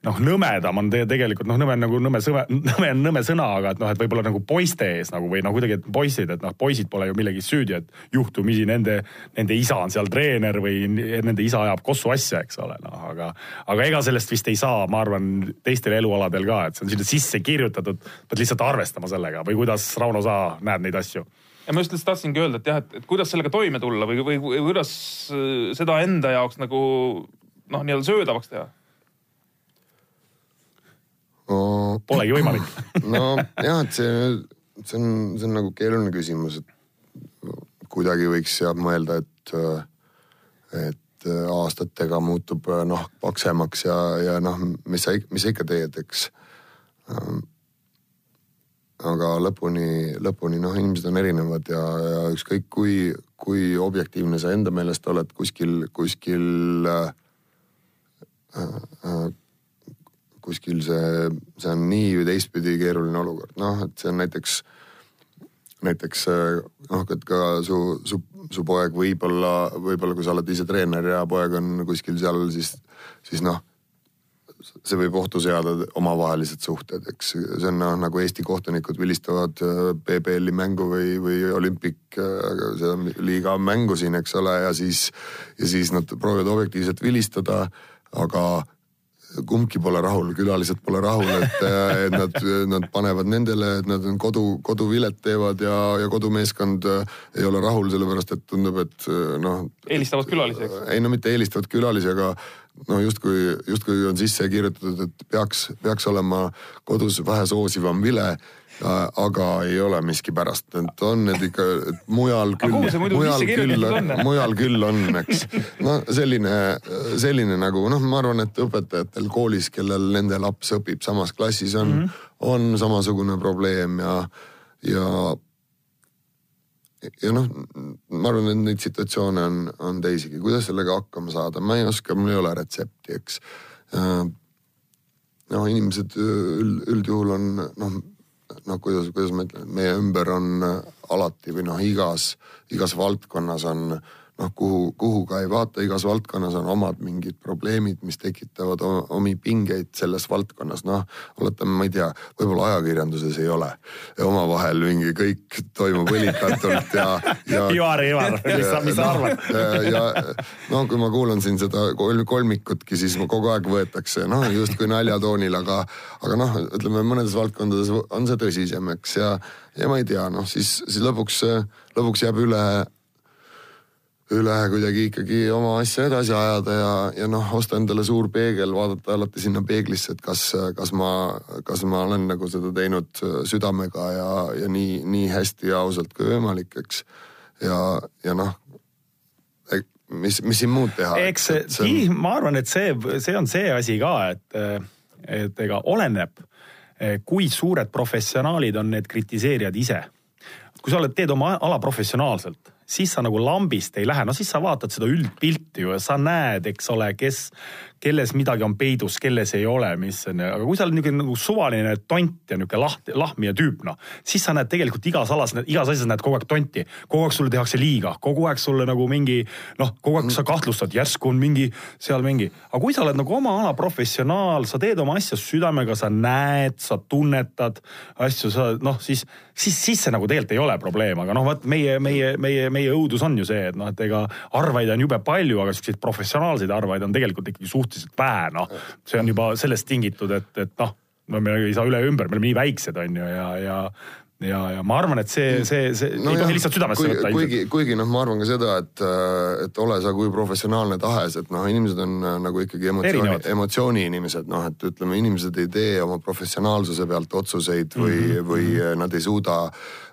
noh, nõmedam on te tegelikult noh, nõme nagu nõme sõme, nõme on nõme sõna, aga et noh, et võib-olla nagu poiste ees nagu või noh, kuidagi, et poisid, et noh, poisid pole ju millegi süüdi, et juhtumisi nende, nende isa on seal treener või nende isa ajab kossu asja, eks ole, noh, aga, aga ega sellest vist ei saa, ma arvan, teistel elualadel ka, et see on sinna sisse kirjutatud, pead lihtsalt arvestama sellega või kuidas, Rauno, sa näed neid asju? ja ma just tahtsingi öelda, et jah, et kuidas sellega toime tulla või, või, või kuidas äh, seda enda jaoks nagu noh, nii-öelda söödavaks teha no,. Polegi võimalik [LAUGHS] nojah, et see, see on, see on nagu keeruline küsimus, et kuidagi võiks jah mõelda, et, et aastatega muutub noh paksemaks ja, ja noh, mis sa, mis sa ikka teed, eks. aga lõpuni, lõpuni noh, inimesed on erinevad ja, ja ükskõik kui, kui objektiivne sa enda meelest oled kuskil, kuskil äh, äh, kuskil see, see on nii või teistpidi keeruline olukord, noh, et see on näiteks, näiteks noh, et ka su, su, su poeg võib-olla, võib-olla kui sa oled ise treener ja poeg on kuskil seal, siis, siis noh, see võib ohtu seada omavahelised suhted, eks. See on noh, nagu Eesti kohtunikud vilistavad PBL-i äh, mängu või, või olümpik äh, seda liiga mängu siin, eks ole, ja siis, ja siis nad proovivad objektiivselt vilistada, aga kumbki pole rahul, külalised pole rahul, et, et nad, nad panevad nendele, et nad on kodu, koduvilet teevad ja, ja kodumeeskond äh, ei ole rahul, sellepärast et tundub, et äh, noh. eelistavad külalisi, eks? ei no mitte eelistavad külalisi, aga no justkui, justkui on sisse kirjutatud, et peaks, peaks olema kodus vähe soosivam vile aga ei ole miskipärast, et on need ikka mujal küll, mujal küll, mujal küll on, eks. no selline, selline nagu noh, ma arvan, et õpetajatel koolis, kellel nende laps õpib samas klassis, on mm, -hmm. on samasugune probleem ja, ja ja noh, ma arvan, et neid situatsioone on, on teisigi, kuidas sellega hakkama saada, ma ei oska, mul ei ole retsepti, eks. noh, inimesed üld, üldjuhul on noh noh, kuidas, kuidas ütlen, meie ümber on äh, alati või noh, igas, igas valdkonnas on noh, kuhu, kuhu ka ei vaata, igas valdkonnas on omad mingid probleemid, mis tekitavad omi pingeid selles valdkonnas, noh. oletame, ma ei tea, võib-olla ajakirjanduses ei ole omavahel mingi kõik toimub õlikatult ja, ja. [LAUGHS] Ivar, Ivar, [LAUGHS] mis sa, mis sa arvad? [LAUGHS] ja no kui ma kuulan siin seda kolmikutki, siis kogu aeg võetakse noh, justkui naljatoonil, aga, aga noh, ütleme mõnedes valdkondades on see tõsisem, eks ja, ja ma ei tea, noh siis, siis lõpuks, lõpuks jääb üle üle kuidagi ikkagi oma asja edasi ajada ja, ja noh, osta endale suur peegel, vaadata alati sinna peeglisse, et kas, kas ma, kas ma olen nagu seda teinud südamega ja, ja nii, nii hästi ja ausalt kui võimalik, eks. ja, ja noh, mis, mis siin muud teha. eks see, on... ma arvan, et see, see on see asi ka, et, et ega oleneb kui suured professionaalid on need kritiseerijad ise. kui sa oled, teed oma ala professionaalselt siis sa nagu lambist ei lähe, no siis sa vaatad seda üldpilti ju ja sa näed, eks ole, kes, kelles midagi on peidus, kelles ei ole, mis on, aga kui sa oled niisugune nagu suvaline tont ja niisugune lahti, lahmija tüüp, noh, siis sa näed tegelikult igas alas, igas asjas näed kogu aeg tonti. kogu aeg sulle tehakse liiga, kogu aeg sulle nagu mingi noh, kogu aeg sa kahtlustad, järsku on mingi seal mingi. aga kui sa oled nagu oma ala professionaal, sa teed oma asja südamega, sa näed, sa tunnetad asju, sa noh, siis, siis, siis see nagu tegelikult ei ole probleem, aga noh, vot meie, meie, meie, meie õudus on ju see, et noh, et ega arvajaid on jube palju, aga siukseid professionaalseid arvajaid on tegelikult ikkagi suhteliselt vähe, noh. see on juba sellest tingitud, et, et noh, no me ei saa üle ja ümber, me oleme nii väiksed, on ju, ja, ja ja, ja ma arvan, et see, see, see no ei tohi lihtsalt südamesse võtta. kuigi, kuigi noh, ma arvan ka seda, et, et ole sa kui professionaalne tahes, et noh, inimesed on äh, nagu ikkagi emotsiooni, emotsiooni inimesed, noh, et ütleme, inimesed ei tee oma professionaalsuse pealt otsuseid või mm, -hmm. või mhm. nad ei suuda.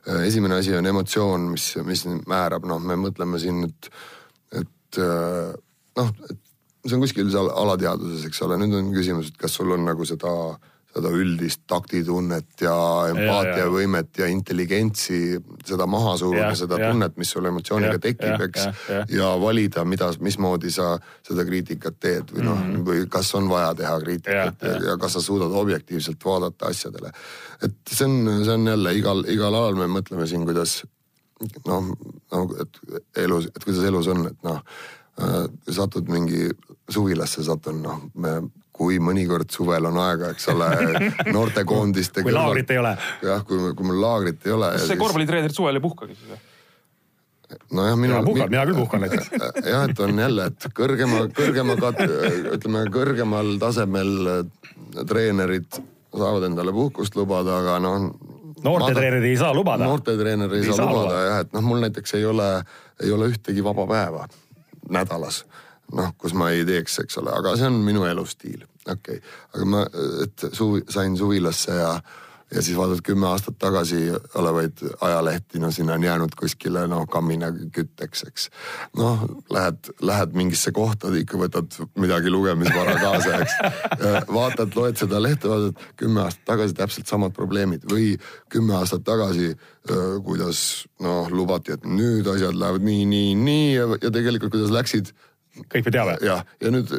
Äh, esimene asi on emotsioon, mis, mis määrab, noh, me mõtleme siin, et, et äh, noh, et see on kuskil seal alateadvuses, eks ole, nüüd on küsimus, et kas sul on nagu seda seda üldist taktitunnet ja empaatiavõimet ja, ja. intelligentsi, seda maha suruda, seda ja. tunnet, mis sul emotsiooniga ja, tekib, eks. Ja, valida, mida, mismoodi sa seda kriitikat teed või noh mm -hmm., või kas on vaja teha kriitikat ja, ja. ja kas sa suudad objektiivselt vaadata asjadele. et see on, see on jälle igal, igal alal me mõtleme siin, kuidas noh, no et elus, et kuidas elus on, et noh äh, satud mingi suvilasse satun, noh, me kui mõnikord suvel on aega, eks ole, [LAUGHS] noortekoondiste kui laagrit ei ole. jah, kui, kui mul laagrit ei ole. kas see siis... korvpallitreenerid suvel ei puhkagi siis või? nojah, minul. mina puhkan, mina küll puhkan näiteks. [LAUGHS] jah, et on jälle, et kõrgema, kõrgema kat-, ütleme kõrgemal tasemel treenerid saavad endale puhkust lubada, aga noh. noortetreener ei saa lubada. noortetreener ei, ei saa, saa lubada jah, et noh, mul näiteks ei ole, ei ole ühtegi vaba päeva nädalas noh, kus ma ei teeks, eks ole, aga see on minu elustiil, okei okay.. aga ma, et suvi, sain suvilasse ja, ja siis vaatad kümme aastat tagasi olevaid ajalehti, no sinna on jäänud kuskile noh, kammina kütteks, eks. noh, lähed, lähed mingisse kohta, ikka võtad midagi lugemisvara kaasa, eks. vaatad, loed seda lehte, vaatad kümme aastat tagasi täpselt samad probleemid või kümme aastat tagasi kuidas noh, lubati, et nüüd asjad lähevad nii, nii, nii ja, ja tegelikult kuidas läksid kõik me teame. jah, ja nüüd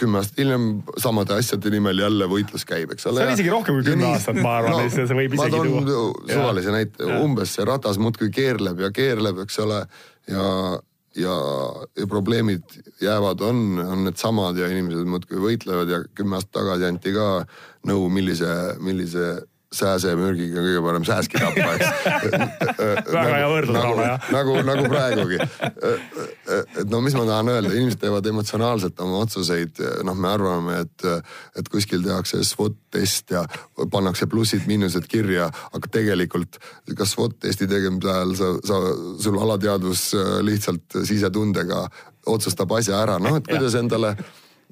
kümme aastat hiljem samade asjade nimel jälle võitlus käib, eks ole. see on isegi rohkem kui kümme aastat, ma arvan no,, see võib isegi tuua. ma toon suvalise näite, umbes see ratas muudkui keerleb ja keerleb, eks ole, ja, ja, ja probleemid jäävad, on, on needsamad ja inimesed muudkui võitlevad ja kümme aastat tagasi anti ka nõu, millise, millise sääsemürgiga kõige parem sääski tappa, eks. [LAUGHS] väga hea võrdlus, Rauno, jah. nagu, nagu praegugi. et no mis ma tahan öelda, inimesed teevad emotsionaalselt oma otsuseid, noh, me arvame, et, et kuskil tehakse SWOT test ja pannakse plussid-miinused kirja, aga tegelikult ka SWOT testi tegemise ajal sa, sa, sul alateadvus lihtsalt sisetundega otsustab asja ära, noh, et kuidas endale,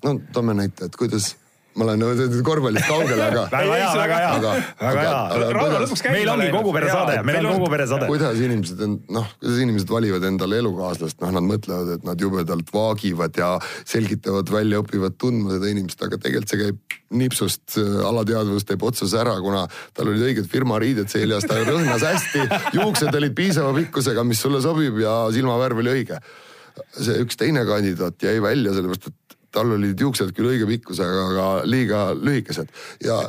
no toome näite, et kuidas ma olen korvpallist kaugel, aga. [LAUGHS] väga hea, väga hea, väga hea. meil ongi kogu pere saade, meil on kogu pere saade. kuidas inimesed, noh, kuidas inimesed valivad endale elukaaslast, noh, nad mõtlevad, et nad jubedalt vaagivad ja selgitavad välja, õpivad tundma seda inimest, aga tegelikult see käib nipsust, alateadvus teeb otsuse ära, kuna tal olid õiged firmariided seljas, ta rõhnas hästi, juuksed olid piisava pikkusega, mis sulle sobib ja silmavärv oli õige see üks teine kandidaat jäi välja sellepärast, et tal olid juuksed küll õige pikkusega, aga liiga lühikesed ja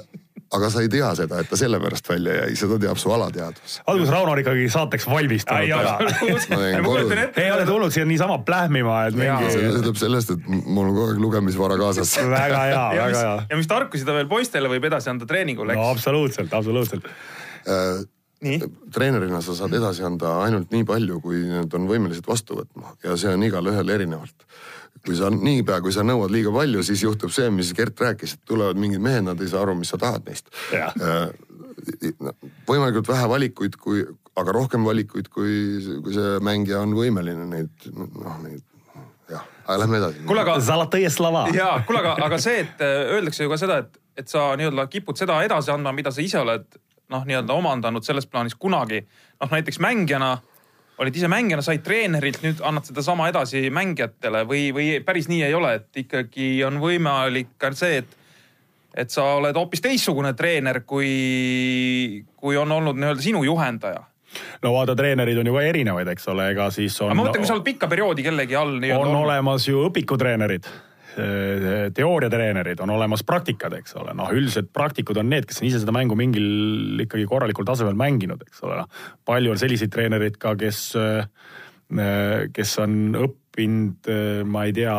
aga sa ei tea seda, et ta sellepärast välja jäi, seda teab su alateadvus. alguses Rauno on ikkagi saateks valmistunud. [LAUGHS] ei ole tulnud siia niisama plähmima, et mingi. see tuleb sellest, et mul on kogu aeg lugemisvara kaasas [LAUGHS] väga hea, väga hea. ja mis tarkusi ta veel poistele võib edasi anda treeningul, eks? no absoluutselt, absoluutselt äh? Treenerina sa saad edasi anda ainult nii palju, kui nad on võimelised vastu võtma ja see on igalühel erinevalt kui sa niipea, kui sa nõuad liiga palju, siis juhtub see, mis Gert rääkis, et tulevad mingid mehed, nad ei saa aru, mis sa tahad neist. Äh, võimalikult vähe valikuid, kui, aga rohkem valikuid, kui, kui see mängija on võimeline neid, noh neid jah, aga lähme edasi. kuule, aga. Zalataje slava. jaa, kuule, aga, aga see, et äh, öeldakse ju ka seda, et, et sa nii-öelda kipud seda edasi andma, mida sa ise oled noh, nii-öelda omandanud selles plaanis kunagi. noh, näiteks mängijana olid ise mängijana, said treenerilt, nüüd annad sedasama edasi mängijatele või, või päris nii ei ole, et ikkagi on võimalik ka see, et et sa oled hoopis teistsugune treener, kui, kui on olnud nii-öelda sinu juhendaja no vaata, treenerid on ju ka erinevaid, eks ole, ega siis on. ma mõtlen, kui sa oled pikka perioodi kellegi all. on olnud. olemas ju õpikutreenerid teooriatreenerid, on olemas praktikad, eks ole, noh, üldiselt praktikud on need, kes on ise seda mängu mingil ikkagi korralikul tasemel mänginud, eks ole, noh. palju on selliseid treenereid ka, kes, kes on õppinud, ma ei tea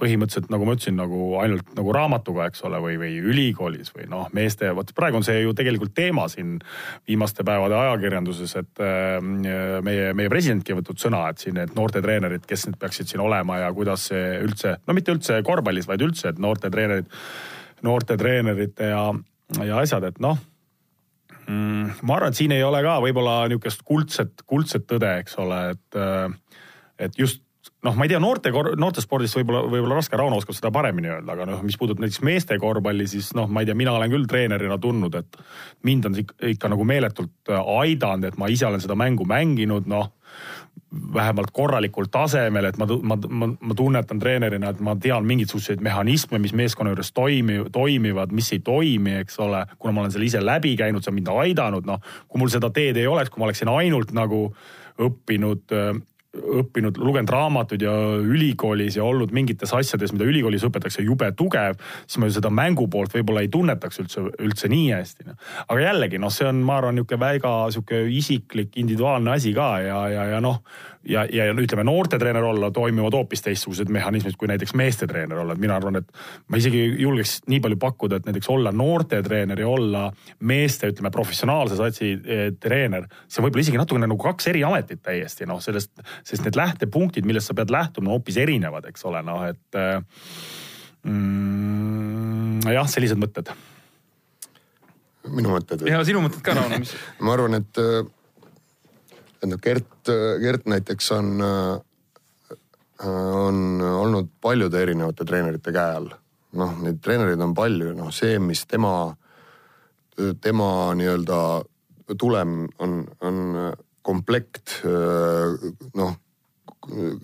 põhimõtteliselt nagu ma ütlesin, nagu ainult nagu raamatuga, eks ole, või, või ülikoolis või noh, meeste, vot praegu on see ju tegelikult teema siin viimaste päevade ajakirjanduses, et äh, meie, meie presidentki on võtnud sõna, et siin need noortetreenerid, kes need peaksid siin olema ja kuidas see üldse, no mitte üldse korvpallis, vaid üldse, et noortetreenerid, noortetreenerite ja, ja asjad, et noh mm, ma arvan, et siin ei ole ka võib-olla niisugust kuldset, kuldset tõde, eks ole, et, äh, et just noh, ma ei tea, noorte, noortespordist võib-olla, võib-olla raske, Rauno oskab seda paremini öelda, aga noh, mis puudutab näiteks meeste korvpalli, siis noh, ma ei tea, mina olen küll treenerina tundnud, et mind on ikka, nagu meeletult äh, aidanud, et ma ise olen seda mängu mänginud, noh vähemalt korralikul tasemel, et ma, ma, ma, ma tunnetan treenerina, et ma tean mingisuguseid mehhanisme, mis meeskonna juures toimi, toimivad, mis ei toimi, eks ole. kuna ma olen selle ise läbi käinud, see on mind aidanud, noh, kui mul seda teed ei oleks, kui ma oleksin ainult nagu õppinud äh, õppinud, lugenud raamatuid ja ülikoolis ja olnud mingites asjades, mida ülikoolis õpetatakse jube tugev, siis ma ju seda mängu poolt võib-olla ei tunnetaks üldse, üldse nii hästi no.. aga jällegi noh, see on, ma arvan, niisugune väga sihuke isiklik, individuaalne asi ka ja, ja, ja noh, ja, ja ütleme, noortetreener olla toimivad hoopis teistsugused mehhanismid kui näiteks meestetreener olla, et mina arvan, et ma isegi julgeks nii palju pakkuda, et näiteks olla noortetreener ja olla meeste, ütleme, professionaalse satsi eh, treener, see on võib-olla isegi natukene nagu kaks eri ametit täiesti noh, sellest, sest need lähtepunktid, millest sa pead lähtuma, on hoopis erinevad, eks ole, noh et eh, mm, jah, sellised mõtted. Minu mõtted või? ja sinu mõtted ka, Rauno, mis [LAUGHS] ma arvan, et eh, et noh, Gert, Gert näiteks on, on olnud paljude erinevate treenerite käe all. noh, neid treenereid on palju, noh see, mis tema, tema nii-öelda tulem on, on komplekt noh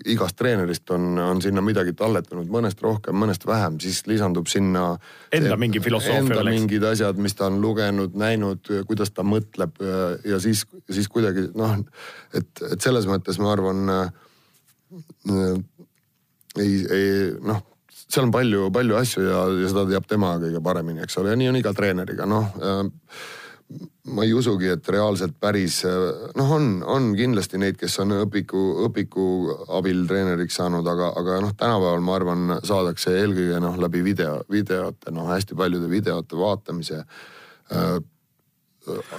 igast treenerist on, on sinna midagi talletanud, mõnest rohkem, mõnest vähem, siis lisandub sinna. Enda mingi filosoofia. Enda oleks. mingid asjad, mis ta on lugenud, näinud, kuidas ta mõtleb ja siis, siis kuidagi noh, et, et selles mõttes ma arvan äh,. ei, ei noh, seal on palju, palju asju ja, ja seda teab tema kõige paremini, eks ole, ja nii on iga treeneriga, noh äh, ma ei usugi, et reaalselt päris noh, on, on kindlasti neid, kes on õpiku, õpiku abil treeneriks saanud, aga, aga noh, tänapäeval ma arvan, saadakse eelkõige noh läbi video, videote, noh hästi paljude videote vaatamise äh,.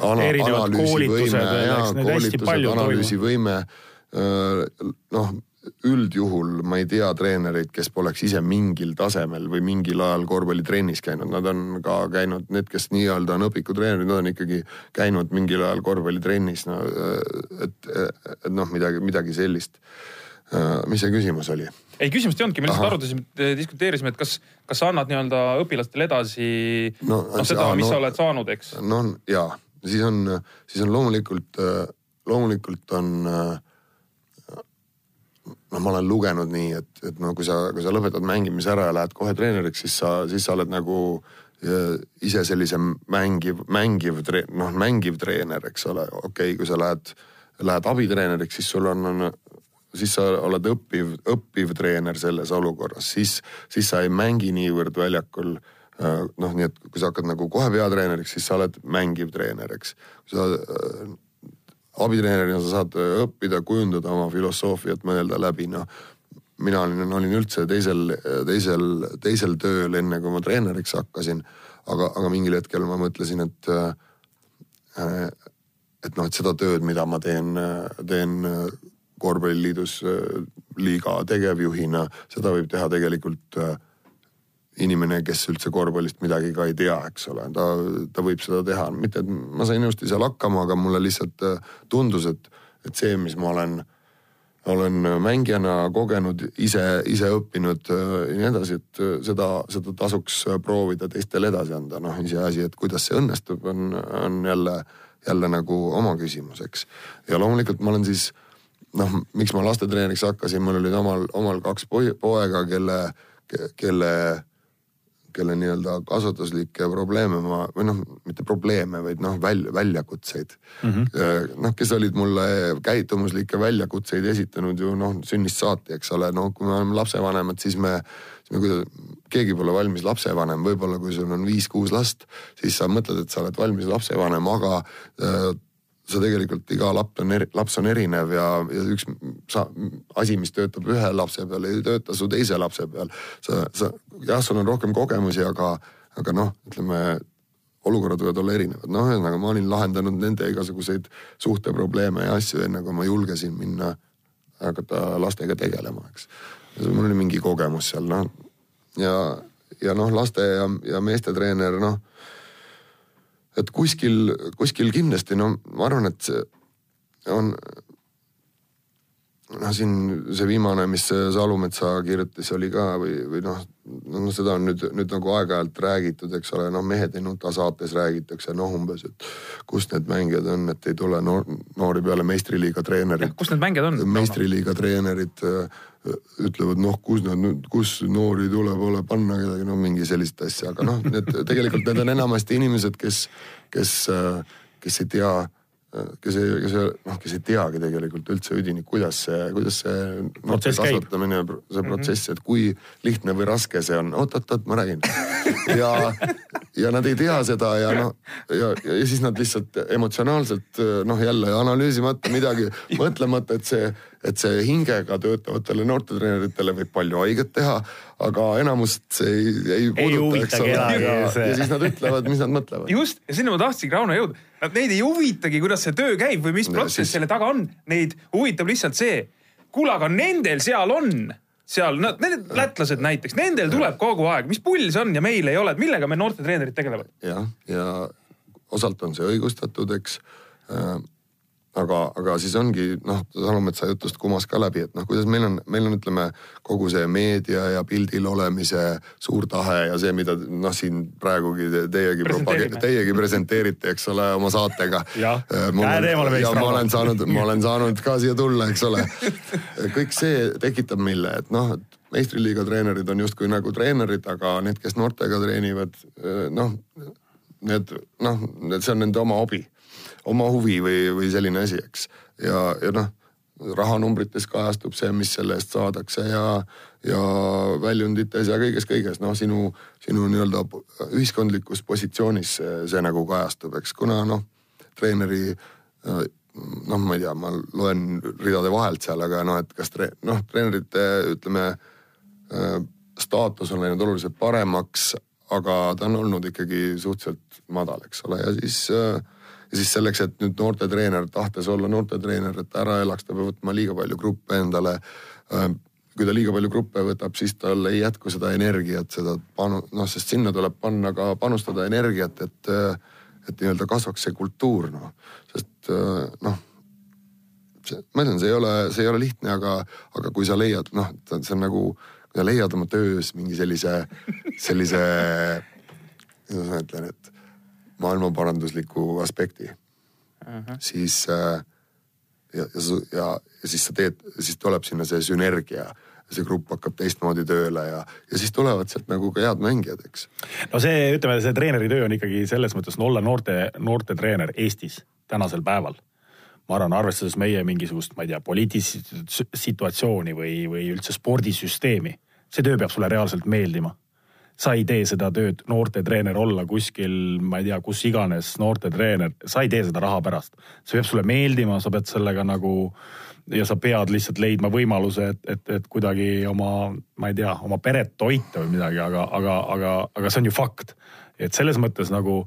Ana, analüüsivõime ja koolitused, analüüsivõime äh, noh üldjuhul ma ei tea treenereid, kes poleks ise mingil tasemel või mingil ajal korvpallitrennis käinud, nad on ka käinud, need, kes nii-öelda on õpikutreenerid, nad on ikkagi käinud mingil ajal korvpallitrennis, no et, et noh, midagi, midagi sellist. mis see küsimus oli? ei, küsimust ei olnudki, me lihtsalt arutasime, diskuteerisime, et kas, kas sa annad nii-öelda õpilastele edasi no, no seda, mis no, sa oled saanud, eks? no ja, siis on, siis on loomulikult, loomulikult on äh, noh, ma olen lugenud nii, et, et no kui sa, kui sa lõpetad mängimise ära ja lähed kohe treeneriks, siis sa, siis sa oled nagu ise sellise mängiv, mängiv, noh, mängiv treener, eks ole. okei okay,, kui sa lähed, lähed abitreeneriks, siis sul on, on, siis sa oled õppiv, õppiv treener selles olukorras, siis, siis sa ei mängi niivõrd väljakul noh, nii et kui sa hakkad nagu kohe peatreeneriks, siis sa oled mängiv treener, eks. sa abitreenerina sa saad õppida, kujundada oma filosoofiat, mõelda läbi, noh. mina olin, olin üldse teisel, teisel, teisel tööl, enne kui ma treeneriks hakkasin. aga, aga mingil hetkel ma mõtlesin, et, et noh, et seda tööd, mida ma teen, teen korvpalliliidus liiga tegevjuhina, seda võib teha tegelikult inimene, kes üldse korvpallist midagi ka ei tea, eks ole, ta, ta võib seda teha, mitte et ma sain ilusti seal hakkama, aga mulle lihtsalt äh, tundus, et, et see, mis ma olen, olen mängijana kogenud, ise, ise õppinud äh, ja nii edasi, et äh, seda, seda tasuks proovida teistele edasi anda, noh iseasi, et kuidas see õnnestub, on, on jälle, jälle nagu oma küsimus, eks. ja loomulikult ma olen siis noh, miks ma lastetreeneriks hakkasin, mul olid omal, omal kaks poega, kelle, kelle kelle nii-öelda kasvatuslikke probleeme ma, või noh, mitte probleeme, vaid noh, välja, väljakutseid mm. -hmm. noh, kes olid mulle käitumuslikke väljakutseid esitanud ju noh, sünnist saati, eks ole, no kui me oleme lapsevanemad, siis me, siis me kuidas, keegi pole valmis lapsevanem, võib-olla kui sul on viis-kuus last, siis sa mõtled, et sa oled valmis lapsevanem, aga äh, sa tegelikult iga laps on, laps on erinev ja, ja üks sa, asi, mis töötab ühe lapse peal, ei tööta su teise lapse peal. sa, sa jah, sul on rohkem kogemusi, aga, aga noh, ütleme olukorrad võivad olla erinevad, noh, ühesõnaga ma olin lahendanud nende igasuguseid suhteprobleeme ja asju, enne kui ma julgesin minna, hakata lastega tegelema, eks. mul oli mingi kogemus seal, noh ja, ja noh, laste ja, ja meeste treener, noh et kuskil, kuskil kindlasti, no ma arvan, et see on noh, siin see viimane, mis Salumetsa kirjutas, oli ka või, või noh, noh, seda on nüüd, nüüd nagu aeg-ajalt räägitud, eks ole, noh, Mehed ei nuta saates räägitakse noh, umbes, et kus need mängijad on, et ei tule noor, noori peale meistriliiga treenerid. kus need mängijad on? meistriliiga treenerid äh, ütlevad, noh, kus nad nüüd, kus noori tuleb, ole panna kedagi, no mingi sellist asja, aga noh, need tegelikult need on enamasti inimesed, kes, kes, äh, kes ei tea kes ei, kes ei, noh, kes ei teagi tegelikult üldse üdini, kuidas see, kuidas see protsess käib. see mhm. protsess, et kui lihtne või raske see on, oot-oot-oot, ma räägin. [LAUGHS] ja, ja nad ei tea seda ja noh, ja, ja siis nad lihtsalt emotsionaalselt noh, jälle analüüsimata midagi, mõtlemata, et see, et see hingega töötavatele noortetreeneritele võib palju haiget teha aga enamust see ei, ei puuduta, eks ole. Ja, ja siis nad ütlevad, mis nad mõtlevad. just, ja sinna ma tahtsingi, Rauno, jõuda. Nad, neid ei huvitagi, kuidas see töö käib või mis protsess siis... selle taga on. Neid huvitab lihtsalt see, kuule, aga nendel seal on seal, no need lätlased näiteks, nendel tuleb kogu aeg, mis pull see on ja meil ei ole, et millega meil noortetreenerid tegelevad? jah, ja osalt on see õigustatud, eks äh, aga, aga siis ongi noh, Salumetsa jutust kumas ka läbi, et noh, kuidas meil on, meil on, ütleme kogu see meedia ja pildil olemise suur tahe ja see, mida noh, siin praegugi te, teiegi teiegi presenteerite, eks ole, oma saatega. [LAUGHS] jah, äh, käed eemale meist. ja ma olen saanud, ma olen saanud ka siia tulla, eks ole. [LAUGHS] kõik see tekitab mille, et noh, et meistriliiga treenerid on justkui nagu treenerid, aga need, kes noortega treenivad, äh, noh, need noh, see on nende oma hobi oma huvi või, või selline asi, eks. ja, ja noh, rahanumbrites kajastub see, mis selle eest saadakse ja, ja väljundites ja kõiges-kõiges, noh, sinu, sinu nii-öelda ühiskondlikus positsioonis see, see nagu kajastub, eks, kuna noh, treeneri noh, ma ei tea, ma loen ridade vahelt seal, aga noh, et kas tre-, noh, treenerite ütleme staatus on läinud oluliselt paremaks, aga ta on olnud ikkagi suhteliselt madal, eks ole, ja siis äh, ja siis selleks, et nüüd noortetreener, tahtes olla noortetreener, et ära elaks, ta peab võtma liiga palju gruppe endale. Ähm, kui ta liiga palju gruppe võtab, siis tal ei jätku seda energiat, seda panu-, noh, sest sinna tuleb panna ka, panustada energiat, et, et nii-öelda kasvaks see kultuur, noh. sest noh, ma ütlen, see ei ole, see ei ole lihtne, aga, aga kui sa leiad, noh, see on nagu, kui sa leiad oma töös mingi sellise, sellise, kuidas ma ütlen, et maailmaparandusliku aspekti uh, -huh. siis äh, ja, ja, ja, siis sa teed, siis tuleb sinna see sünergia see grupp hakkab teistmoodi tööle ja, ja siis tulevad sealt nagu ka head mängijad, eks. no see, ütleme, see treeneri töö on ikkagi selles mõttes no olla noorte, noorte treener Eestis tänasel päeval. ma arvan, arvestades meie mingisugust, ma ei tea, poliitilist situatsiooni või, või üldse spordisüsteemi, see töö peab sulle reaalselt meeldima sa ei tee seda tööd noortetreener olla kuskil, ma ei tea, kus iganes noortetreener, sa ei tee seda raha pärast. see peab sulle meeldima, sa pead sellega nagu ja sa pead lihtsalt leidma võimaluse, et, et, et kuidagi oma, ma ei tea, oma peret toita või midagi, aga, aga, aga, aga see on ju fakt. et selles mõttes nagu,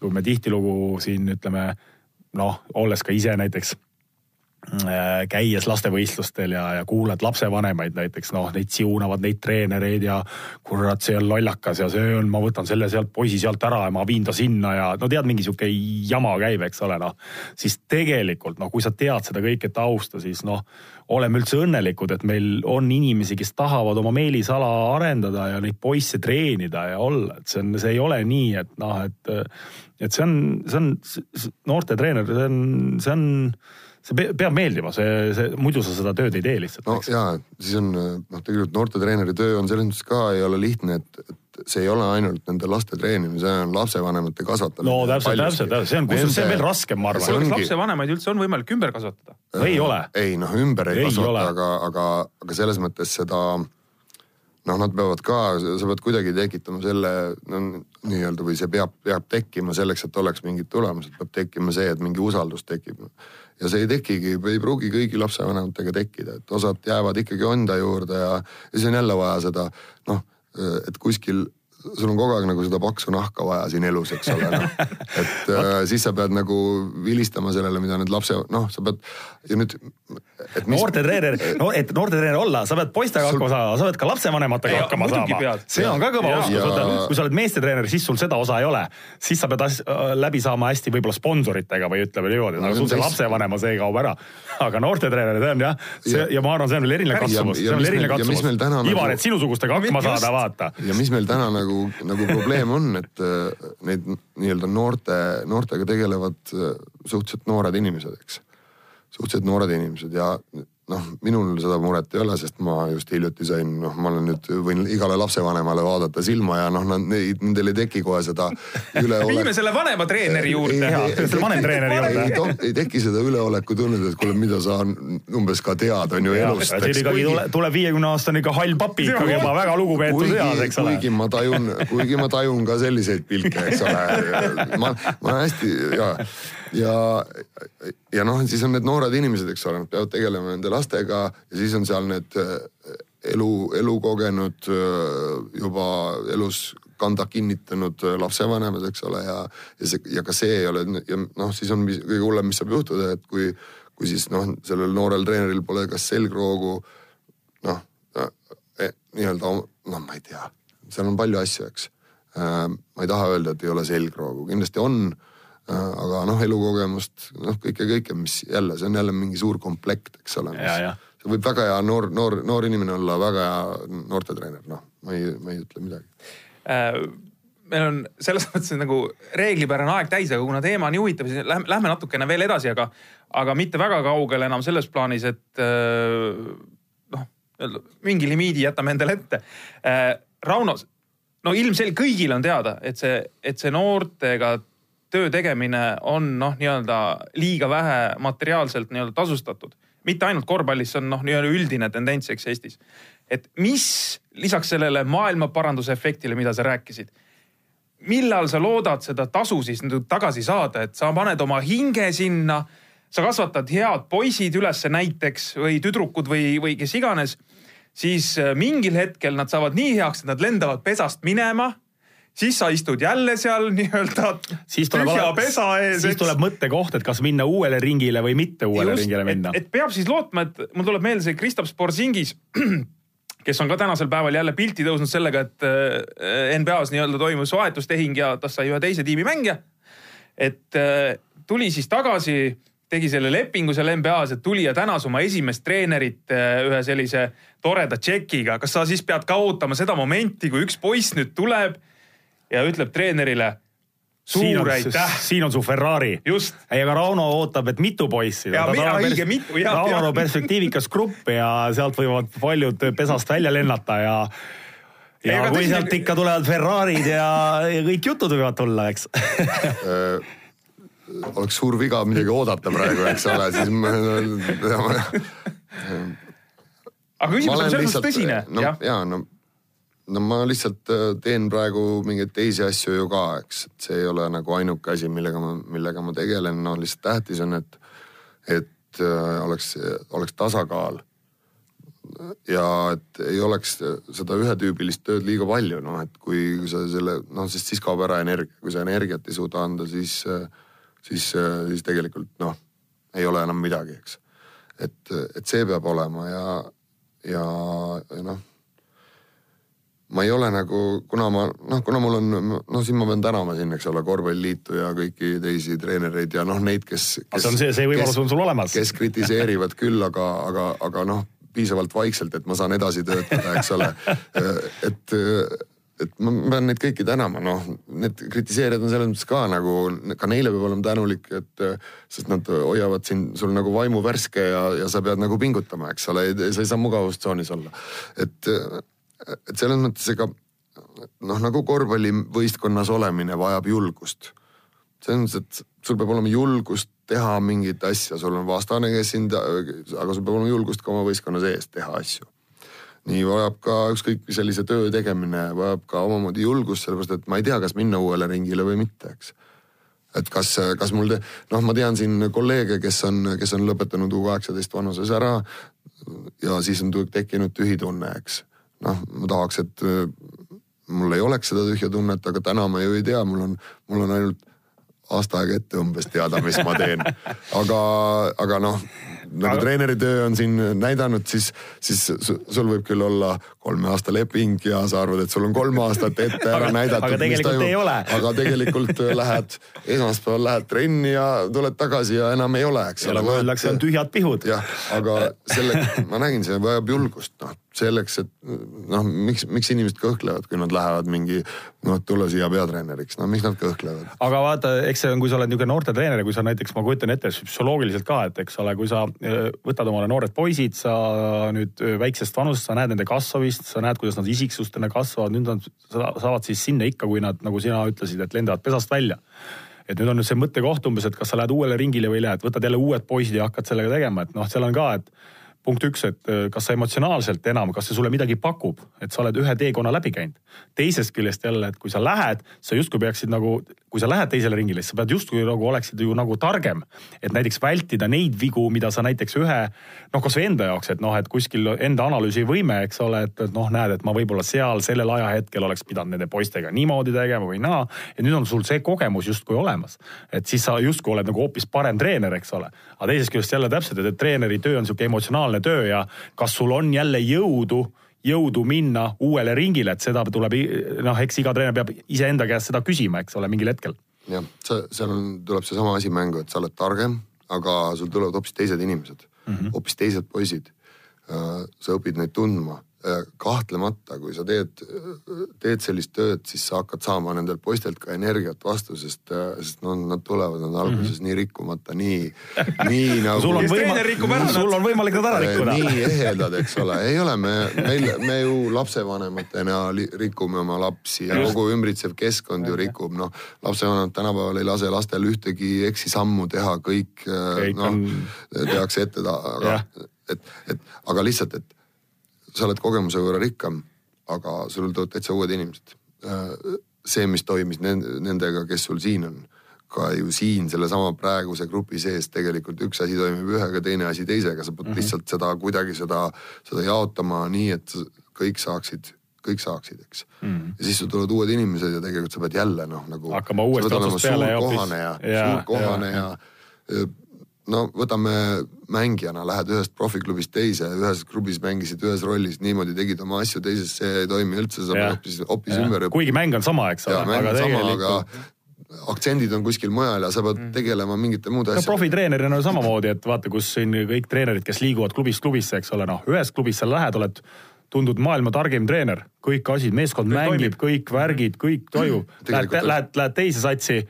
kui me tihtilugu siin ütleme noh, olles ka ise näiteks käies lastevõistlustel ja, ja kuulad lapsevanemaid näiteks noh, neid siunavad neid treenereid ja kurat, see on lollakas ja see on, ma võtan selle sealt poisi sealt ära ja ma viin ta sinna ja no tead, mingi sihuke jama käib, eks ole, noh. siis tegelikult noh, kui sa tead seda kõike tausta, siis noh, oleme üldse õnnelikud, et meil on inimesi, kes tahavad oma meelisala arendada ja neid poisse treenida ja olla, et see on, see ei ole nii, et noh, et, et see on, see on noortetreener, see on, see on see pe- peab meeldima, see, see muidu sa seda tööd ei tee lihtsalt no eks. ja siis on noh, tegelikult noortetreeneri töö on selles mõttes ka ei ole lihtne, et, et see ei ole ainult nende laste treenimine, see on lapsevanemate kasvatamine. no täpselt, täpselt, täpselt, see on, kusjuures see on veel raskem, ma arvan. kas ongi- lapsevanemaid üldse on võimalik ümber kasvatada? ei ole. ei noh, ümber ei, Ei kasvata aga, aga, aga selles mõttes seda noh, nad peavad ka, sa pead kuidagi tekitama selle no, nii-öelda või see peab, peab tekkima selleks, et oleks mingid tulemused, peab tekkima see, et mingi usaldus tekib. Ja see ei tekigi, ei pruugi kõigi lapsevanematega tekkida, et osad jäävad ikkagi enda juurde ja, ja siis on jälle vaja seda noh, et kuskil sul on kogu aeg nagu seda paksu nahka vaja siin elus, eks ole noh. [LAUGHS] et äh, siis sa pead nagu vilistama sellele, mida need lapse, noh, sa pead ja nüüd. noortetreener, no et noortetreener olla, sa pead poistega Sul- hakkama saama, sa pead ka lapsevanematega Ja, hakkama saama see on ka kõva Ja- oskus, ja- vaata, kui sa oled meestetreener, siis sul seda osa ei ole. siis sa pead as- läbi saama hästi võib-olla sponsoritega või ütleme niimoodi, No aga see sul see teist- lapsevanema, see kaob ära. aga noortetreener, see on jah, see Ja- ja ma arvan, see on veel eriline Ja- katsumus, see on mis mis täna katsumus. nagu- Ivar, et sinusugustega hakkama saada, vaata. ja mis meil täna nagu, nagu probleem on, et äh, neid nii-öelda noorte, noortega tegelevad äh, suhteliselt noored inimesed, eks. suhteliselt noored inimesed ja noh, minul seda muret ei ole, sest ma just hiljuti sain, noh, ma olen nüüd, võin igale lapsevanemale vaadata silma ja noh, nad, nendel ei teki kohe seda [LAUGHS] üleolek- viime selle vanema treeneri juurde. Selle vanemtreeneri juurde. ei, to- ei teki seda üleolekutunnet, et kuule, mida sa umbes ka tead, on ju elust. siin ikkagi tuleb, tuleb viiekümne aastane ikka hall papi ikkagi juba väga lugupeetud eas, eks ole. kuigi ma tajun, kuigi ma tajun ka selliseid pilke, eks ole. ma, ma hästi ja, ja, ja noh, siis on need noored inimesed, eks ole, nad peavad tegelema nende lastega ja siis on seal need äh, elu, elukogenud äh, juba elus kanda kinnitanud äh, lapsevanemad, eks ole, ja, ja see ja ka see ei ole ja noh, siis on mis, kõige hullem, mis saab juhtuda, et kui, kui siis noh, sellel noorel treeneril pole kas selgroogu noh eh, nii-öelda noh, ma ei tea, seal on palju asju, eks. ma ei taha öelda, et ei ole selgroogu, kindlasti on. Aga noh, elukogemust, noh kõike, kõike, mis jälle, see on jälle mingi suur komplekt, eks ole. Ja, ja. see võib väga hea noor, noor, noor inimene olla väga hea noortetreener, noh, ma ei, ma ei ütle midagi. Äh, meil on selles mõttes nagu reeglipärane aeg täis, aga kuna teema on nii huvitav, siis lähme, lähme natukene veel edasi, aga, aga mitte väga kaugele enam selles plaanis, et äh, noh, mingi limiidi jätame endale ette. Rauno, no ilmselgelt kõigil on teada, et see, et see noortega töö tegemine on noh, nii-öelda liiga vähe materiaalselt nii-öelda tasustatud. mitte ainult korvpallis, see on noh, nii-öelda üldine tendents, eks Eestis. et mis lisaks sellele maailmaparanduse efektile, mida sa rääkisid, millal sa loodad seda tasu siis nüüd tagasi saada, et sa paned oma hinge sinna, sa kasvatad head poisid üles näiteks või tüdrukud või, või kes iganes, siis mingil hetkel nad saavad nii heaks, et nad lendavad pesast minema siis sa istud jälle seal nii-öelda siis tuleb tühja pesa ees. siis tuleb mõttekoht, et kas minna uuele ringile või mitte uuele ringile minna et,. peab siis lootma, et mul tuleb meelde see Kristaps Borzingis, [CLEARS THROAT] kes on ka tänasel päeval jälle pilti tõusnud sellega, et äh, NBA-s nii-öelda toimus vahetustehing ja tast sai ühe teise tiimi mängija. et äh, tuli siis tagasi, tegi selle lepingu seal NBA-s, et tuli ja tänas oma esimest treenerit äh, ühe sellise toreda tšekiga. kas sa siis pead ka ootama seda momenti, kui üks poiss nüüd tuleb ja ütleb treenerile suur aitäh, siin on su Ferrari. just ei, aga Rauno ootab, et mitu poissi. Rauno perspektiivikas grupp ja sealt võivad paljud pesast välja lennata ja Ei, ja aga kui sealt ikka tulevad Ferrarid ja, ja kõik jutud võivad tulla, eks. oleks suur viga midagi oodata praegu, eks ole, siis ma, ma, aga küsimus on selles mõttes tõsine, no, jah. ja no, no ma lihtsalt äh, teen praegu mingeid teisi asju ju ka, eks, et see ei ole nagu ainuke asi, millega ma, millega ma tegelen, no lihtsalt tähtis on, et, et äh, oleks, oleks tasakaal. ja et ei oleks seda ühetüübilist tööd liiga palju, noh et kui sa selle, noh sest siis kaob ära energia, kui sa energiat ei suuda anda, siis, siis, siis tegelikult noh, ei ole enam midagi, eks. et, et see peab olema ja, ja, ja noh ma ei ole nagu, kuna ma noh, kuna mul on, noh siin ma pean tänama siin, eks ole, korvpalliliitu ja kõiki teisi treenereid ja noh, neid, kes, kes. see on see, see võimalus on sul olemas. kes kritiseerivad [LAUGHS] küll, aga, aga, aga noh, piisavalt vaikselt, et ma saan edasi töötada, eks ole. et, et ma pean neid kõiki tänama, noh, need kritiseerijad on selles mõttes ka nagu, ka neile peab olema tänulik, et sest nad hoiavad sind, sul nagu vaimu värske ja, ja sa pead nagu pingutama, eks ole, sa ei saa mugavustsoonis olla. et, et selles mõttes ega noh, nagu korvpallivõistkonnas olemine vajab julgust. selles mõttes, et sul peab olema julgust teha mingit asja, sul on vastane, kes sind, aga sul peab olema julgust ka oma võistkonna sees teha asju nii vajab ka ükskõik sellise töö tegemine, vajab ka omamoodi julgust, sellepärast et ma ei tea, kas minna uuele ringile või mitte, eks. et kas, kas mul, noh, ma tean siin kolleege, kes on, kes on lõpetanud U kaheksateist vanuses ära ja siis on tekkinud tühi tunne, eks. Noh, ma tahaks, et äh, mul ei oleks seda tühja tunnet, aga täna ma ju ei tea, mul on, mul on ainult aasta aega ette umbes teada, mis ma teen. [LAUGHS] aga, aga noh, nagu treeneri töö on siin näidanud, siis, siis sul võib küll olla kolme aasta leping ja sa arvad, et sul on kolm aastat ette ära näidatud. aga tegelikult ei ole. aga tegelikult lähed, esmaspäeval lähed trenni ja tuled tagasi ja enam ei ole, eks ole. nagu öeldakse, on tühjad pihud. jah, aga selle, ma nägin, see vajab julgust, noh selleks, et noh, miks, miks inimesed kõhklevad, kui nad lähevad mingi noh, tulla siia peatreeneriks, no miks nad kõhklevad? aga vaata, eks see on, kui sa oled niisugune noortetreener ja kui sa näiteks, ma kujutan ette psühholoogiliselt ka, et eks ole, kui sa võtad omale noored poisid, sa nüüd väiksest vanusest, sa näed nende kasvamist, sa näed, kuidas nad isiksustena kasvavad, nüüd nad saavad siis sinna ikka, kui nad, nagu sina ütlesid, et lendavad pesast välja. Et nüüd on nüüd see mõttekoht umbes, et kas sa lähed uuele ringile või lähed, võtad jälle uued poisid ja hakkad sellega tegema, et noh, seal on ka, et punkt üks, et äh, kas sa emotsionaalselt enam, kas see sulle midagi pakub, et sa oled ühe teekonna läbi käinud. teisest küljest jälle, et kui sa lähed, sa justkui peaksid nagu, kui sa lähed teisele ringile, siis sa pead justkui nagu oleksid ju nagu targem. et näiteks vältida neid vigu, mida sa näiteks ühe, noh, kasvõi enda jaoks, et noh, et kuskil enda analüüsivõime, eks ole, et, et noh, näed, et ma võib-olla seal sellel ajahetkel oleks pidanud nende poistega niimoodi tegema või naa. ja nüüd on sul see kogemus justkui olemas. et siis sa justkui oled nagu hoopis parem treener, eks ole. aga teisest küljest jälle täpselt, et, et treeneri töö on sihuke emotsionaalne professionaalne töö ja kas sul on jälle jõudu jõudu minna uuele ringile, et seda tuleb, noh, eks iga treener peab iseenda käest seda küsima, eks ole, mingil hetkel. jah, see, seal on, tuleb seesama asi mängu, et sa oled targem, aga sul tulevad hoopis teised inimesed mm, -hmm. hoopis teised poisid. Äh, sa õpid neid tundma kahtlemata, kui sa teed, teed sellist tööd, siis sa hakkad saama nendelt poistelt ka energiat vastu, sest, äh, sest no nad tulevad, nad alguses mm -hmm. nii rikkumata, nii, nii [LAUGHS] nagu. sul on võimalik, sul on võimalik nad ära äh, rikkuda. nii ehedad, eks ole, ei ole, me, meil, me ju lapsevanematena rikume oma lapsi ja kogu ümbritsev keskkond ju rikub, noh. lapsevanemad tänapäeval ei lase lastel ühtegi eksisammu teha, kõik, noh on... tehakse ette, aga et, et aga lihtsalt, et sa oled kogemuse võrra rikkam, aga sul tulevad täitsa uued inimesed. Äh, see, mis toimis nendega, kes sul siin on, ka ju siin sellesama praeguse grupi sees tegelikult üks asi toimib ühega, teine asi teisega, sa pead mm -hmm. lihtsalt seda kuidagi seda, seda jaotama nii, et kõik saaksid kõik saaksid, eks mm. -hmm. ja siis sul tulevad uued inimesed ja tegelikult sa pead jälle noh, nagu. hakkama uuesti otsast peale ja hoopis. kohane ja, ja suur kohane ja, ja, ja no võtame mängijana, lähed ühest profiklubist teise, ühes klubis mängisid ühes rollis, niimoodi tegid oma asju, teises see ei toimi üldse, sa pead hoopis, hoopis ümber kuigi mäng on sama, eks ole. mäng on sama, aga aktsendid on kuskil mujal ja sa pead mm. tegelema mingite muude no, asjadega. profitreenerina on samamoodi, et vaata, kus siin kõik treenerid, kes liiguvad klubist klubisse, eks ole, noh, ühes klubis sa lähed, oled tundud maailma targim treener, kõik asjad, meeskond kõik mängib, kõik värgid, kõik toimub. Lähed, lähed, lähed teise satsi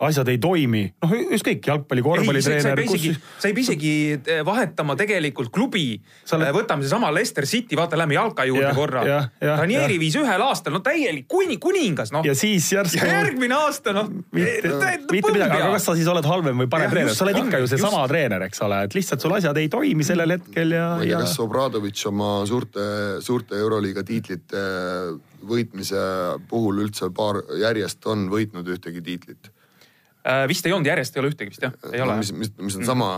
asjad ei toimi, noh ükskõik, jalgpalli, korvpallitreener. Kus... sa ei pea isegi eh, vahetama tegelikult klubi oled.... Eh, võtame seesama Leicester City, vaata, lähme jalka juurde ja, korra. Ranieri viis ühel aastal, no täielik kuni, kuningas, noh. ja siis järsku. ja järgmine aasta, noh. mitte, mitte midagi, aga kas sa siis oled halvem või parem treener, sa oled ikka ju seesama treener, eks ole, et lihtsalt sul asjad ei toimi sellel hetkel ja. ma ei tea, kas Obradovitš oma suurte, suurte euroliiga tiitlite võitmise puhul üldse paar järjest on võitnud ühtegi tiitlit vist ei olnud, järjest ei ole ühtegi vist jah, ei ole. mis, mis, mis on sama,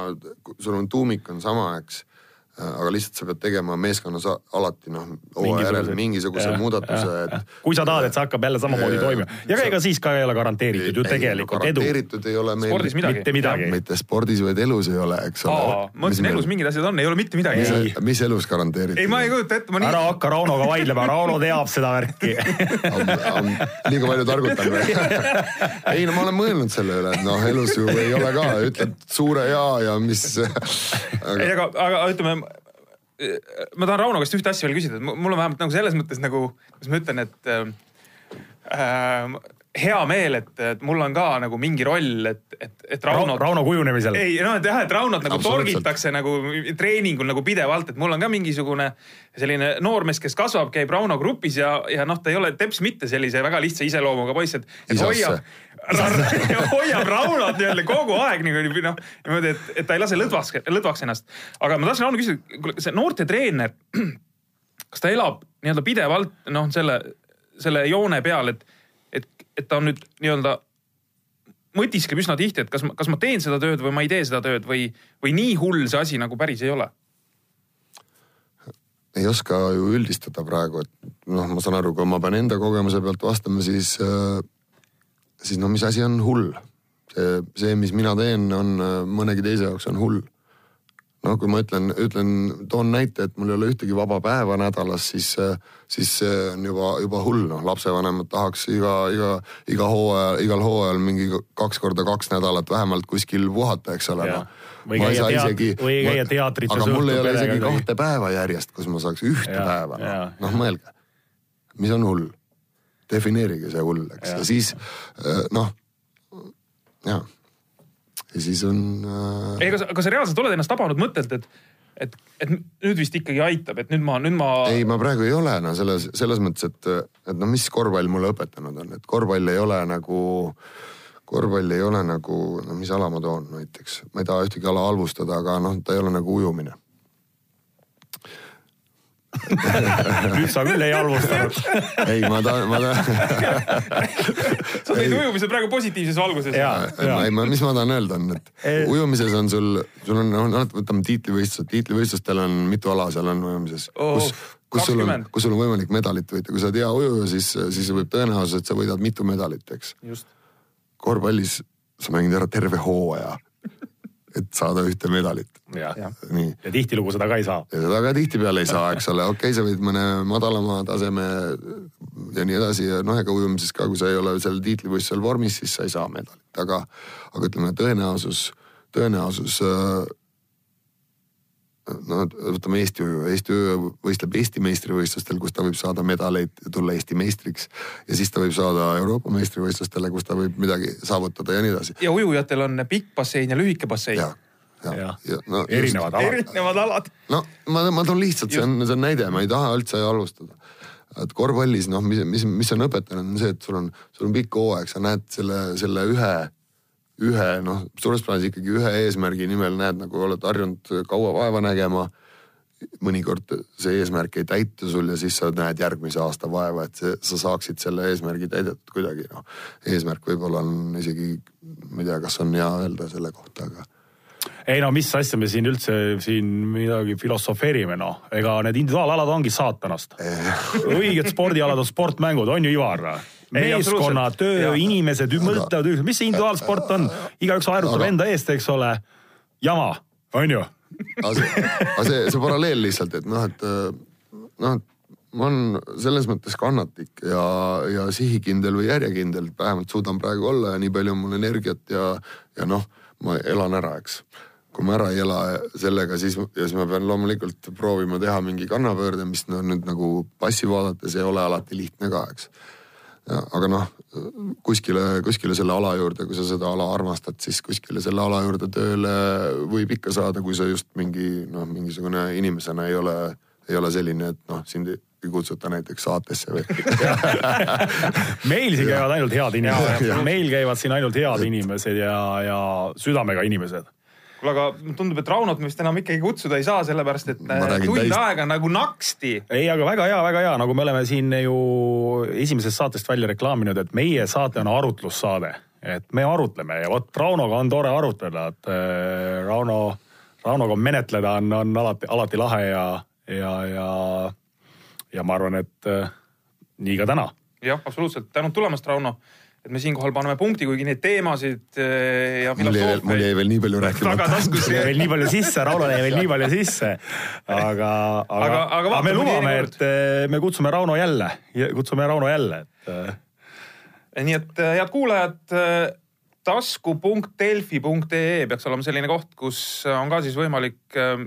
sul on tuumik on sama, eks Äh, aga lihtsalt sa pead tegema meeskonnas alati noh, hooaja järel mingisuguse ja, muudatuse, et. kui sa tahad, et see hakkab jälle samamoodi toimima ja ega siis ka ei ole garanteeritud ju tegelikult edu. garanteeritud ei ole meil. spordis midagi. mitte midagi. mitte spordis, vaid elus ei ole, eks ole. ma mõtlesin, elus mingid asjad on, ei ole mitte midagi. mis elus garanteeritud? ei, ma ei kujuta ette, ma nii. ära hakka Raunoga vaidlema, Rauno teab seda värki [LAUGHS] liiga palju targutan või? [LAUGHS] ei no ma olen mõelnud selle üle, et noh, elus ju ei ole ka, ütled suure ja ja mis ei, aga, aga ütleme ma tahan Rauno käest ühte asja veel küsida, et mul on vähemalt nagu selles mõttes nagu, kuidas ma ütlen, et äh, äh, hea meel, et, et mul on ka nagu mingi roll, et, et, et Rauno, Raunot Rauno kujunemisel. ei noh, et jah, et Raunot nagu torgitakse nagu treeningul nagu pidevalt, et mul on ka mingisugune selline noormees, kes kasvab, käib Rauno grupis ja, ja noh, ta ei ole teps mitte sellise väga lihtsa iseloomuga poiss, et, et hoiab, [LAUGHS] hoiab Raunot nii-öelda kogu aeg nagu noh, niimoodi, et, et ta ei lase lõdvaks, lõdvaks ennast. aga ma tahtsin Rauno küsida, kuule, see noortetreener, [CLEARS THROAT] kas ta elab nii-öelda pidevalt noh, selle, selle joone peal, et, et, ta on nüüd nii-öelda mõtiskleb üsna tihti, et kas ma, kas ma teen seda tööd või ma ei tee seda tööd või, või nii hull see asi nagu päris ei ole. ei oska ju üldistada praegu, et noh, ma saan aru, kui ma pean enda kogemuse pealt vastama, siis, siis no mis asi on hull. see, see, mis mina teen, on äh, mõnegi teise jaoks on hull. No kui ma ütlen, ütlen, toon näite, et mul ei ole ühtegi vaba päeva nädalas, siis, siis see on juba, juba hull, noh, lapsevanemad tahaks iga, iga, iga hooaja, igal hooajal mingi kaks korda kaks nädalat vähemalt kuskil puhata, eks ole, noh. Või käia teat- või käia teatrites aga mul ei ole isegi perega kahte päeva järjest, kus ma saaks ühte Jaa, päeva, noh, noh mõelge, mis on hull. defineerige see hull, eks, ja siis äh, noh, ja, ja siis on äh, ei, kas, kas sa reaalselt oled ennast tabanud mõttelt, et, et, et nüüd vist ikkagi aitab, et nüüd ma, nüüd ma. ei, ma praegu ei ole no selles, selles mõttes, et, et noh, mis korvpall mulle õpetanud on, et korvpall ei ole nagu, korvpall ei ole nagu, no mis ala ma toon näiteks, ma ei taha ühtegi ala halvustada, aga noh, ta ei ole nagu ujumine. Nüüd sa küll ei halvustanud. ei, ma tahan, ma tahan [LAUGHS] sa tõid ujumise praegu positiivses valguses. Ei, ma, mis ma tahan öelda, on, et ujumises on sul, sul on, noh, võtame tiitlivõistlused, tiitlivõistlustel on mitu ala seal on ujumises Oo, kus, kus sul on 20., kus sul on võimalik medalit võita, kui sa oled hea ujuja, siis, siis võib tõenäosus, et sa võidad mitu medalit, eks. just. korvpallis sa mängid ära terve hooaja, et saada ühte medalit, nii. ja tihtilugu seda ka ei saa. ja seda ka tihtipeale ei saa, eks ole, okei okay,, sa võid mõne madalama taseme ja nii edasi ja noh, ega ujumises ka, kui sa ei ole seal tiitlivõistlusel vormis, siis sa ei saa medalit, aga, aga ütleme tõenäosus, tõenäosus äh, no võtame Eesti Eesti võistleb Eesti meistrivõistlustel, kus ta võib saada medaleid ja tulla Eesti meistriks ja siis ta võib saada Euroopa meistrivõistlustele, kus ta võib midagi saavutada ja nii edasi. ja ujujatel on pikk bassein ja lühike bassein ja, ja, Jah. ja no, erinevad alad. erinevad alad. no ma, ma toon lihtsalt, see on, see on näide, ma ei taha üldse alustada. et korvpallis noh, mis, mis, mis on õpetanud, on see, et sul on, sul on pikk hooaeg, sa näed selle, selle ühe, ühe noh, suures plaanis ikkagi ühe eesmärgi nimel näed nagu oled harjunud kaua vaeva nägema. mõnikord see eesmärk ei täitu sul ja siis sa näed järgmise aasta vaeva, et see, sa saaksid selle eesmärgi täidetud kuidagi noh. eesmärk võib-olla on isegi, ma ei tea, kas on hea öelda selle kohta, aga ei no mis asja me siin üldse siin midagi filosofeerime noh, ega need individuaalalad ongi saatanast. õiged spordialad on sportmängud, on ju Ivar? Meeskonna töö inimesed mõtlevad, mis see individuaalsport on, igaüks aerutab enda eest, eks ole. jama, on ju? aga see, aga see, see paralleel lihtsalt, et noh, et äh, noh, et ma olen selles mõttes kannatlik ja, ja sihikindel või järjekindel, vähemalt suudan praegu olla ja nii palju on mul energiat ja, ja noh, ma elan ära, eks. kui ma ära ei ela sellega, siis, ja siis ma pean loomulikult proovima teha mingi kannapöörde, mis no nüüd nagu passi vaadates ei ole alati lihtne ka, eks. Aga noh, kuskile, kuskile selle ala juurde, kui sa seda ala armastad, siis kuskile selle ala juurde tööle võib ikka saada, kui sa just mingi noh, mingisugune inimesena ei ole, ei ole selline, et noh, sind ei kutsuta näiteks saatesse või. [LAUGHS] meil siin käivad ainult head inimesed meil käivad siin ainult head inimesed ja, ja südamega inimesed. kuule, aga tundub, et Raunot me vist enam ikkagi kutsuda ei saa, sellepärast et äh, tund täis- aega nagu naksti. ei, aga väga hea, väga hea, nagu me oleme siin ju esimesest saatest välja reklaaminud, et meie saate on arutlussaade, et me arutleme ja vot Raunoga on tore arutleda, et äh, Rauno, Raunoga menetleda on, on alati, alati lahe ja, ja, ja, ja ma arvan, et äh, nii ka täna. jah, absoluutselt, tänud tulemast, Rauno. Et me siinkohal paneme punkti, kuigi neid teemasid äh, ja mul jäi veel, mul jäi veel nii palju rääkimata. tagataskus jäi veel nii palju sisse, Raunole jäi veel nii palju sisse, aga, aga, Aga- aga aga, me lubame, et eh, me kutsume Rauno jälle, kutsume Rauno jälle, et eh, nii et head kuulajad, tasku.delfi.ee peaks olema selline koht, kus on ka siis võimalik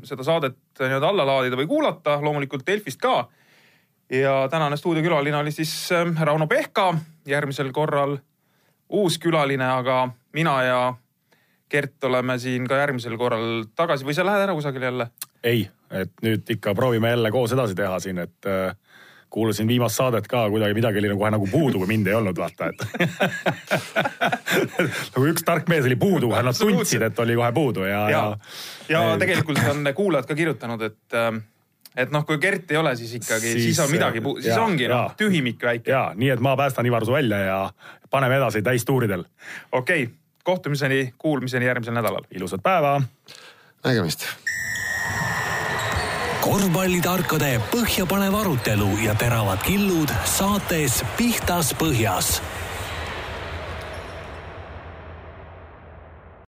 seda saadet nii-öelda alla laadida või kuulata, loomulikult Delfist ka. Ja tänane stuudiokülaline oli siis ähm, Rauno Pehka, järgmisel korral uus külaline, aga mina ja Gert oleme siin ka järgmisel korral tagasi. Või sa lähed ära kusagile jälle? ei, et nüüd ikka proovime jälle koos edasi teha siin, et äh, kuulasin viimast saadet ka, kuidagi midagi oli nagu kohe nagu puudu, kui mind ei olnud, vaata, et [LAUGHS] nagu üks tark mees oli puudu, nad tundsid, et oli kohe puudu ja, ja, ja, ja tegelikult on kuulajad ka kirjutanud, et ähm, et noh, kui Gert ei ole, siis ikkagi, siis on midagi, siis ja, ongi noh, tühimik väike. ja nii, et ma päästan Ivar su välja ja paneme edasi täistuuridel. okei okay., kohtumiseni, kuulmiseni järgmisel nädalal. ilusat päeva. nägemist korvpallitarkade põhjapanev arutelu ja teravad killud saates Pihtas Põhjas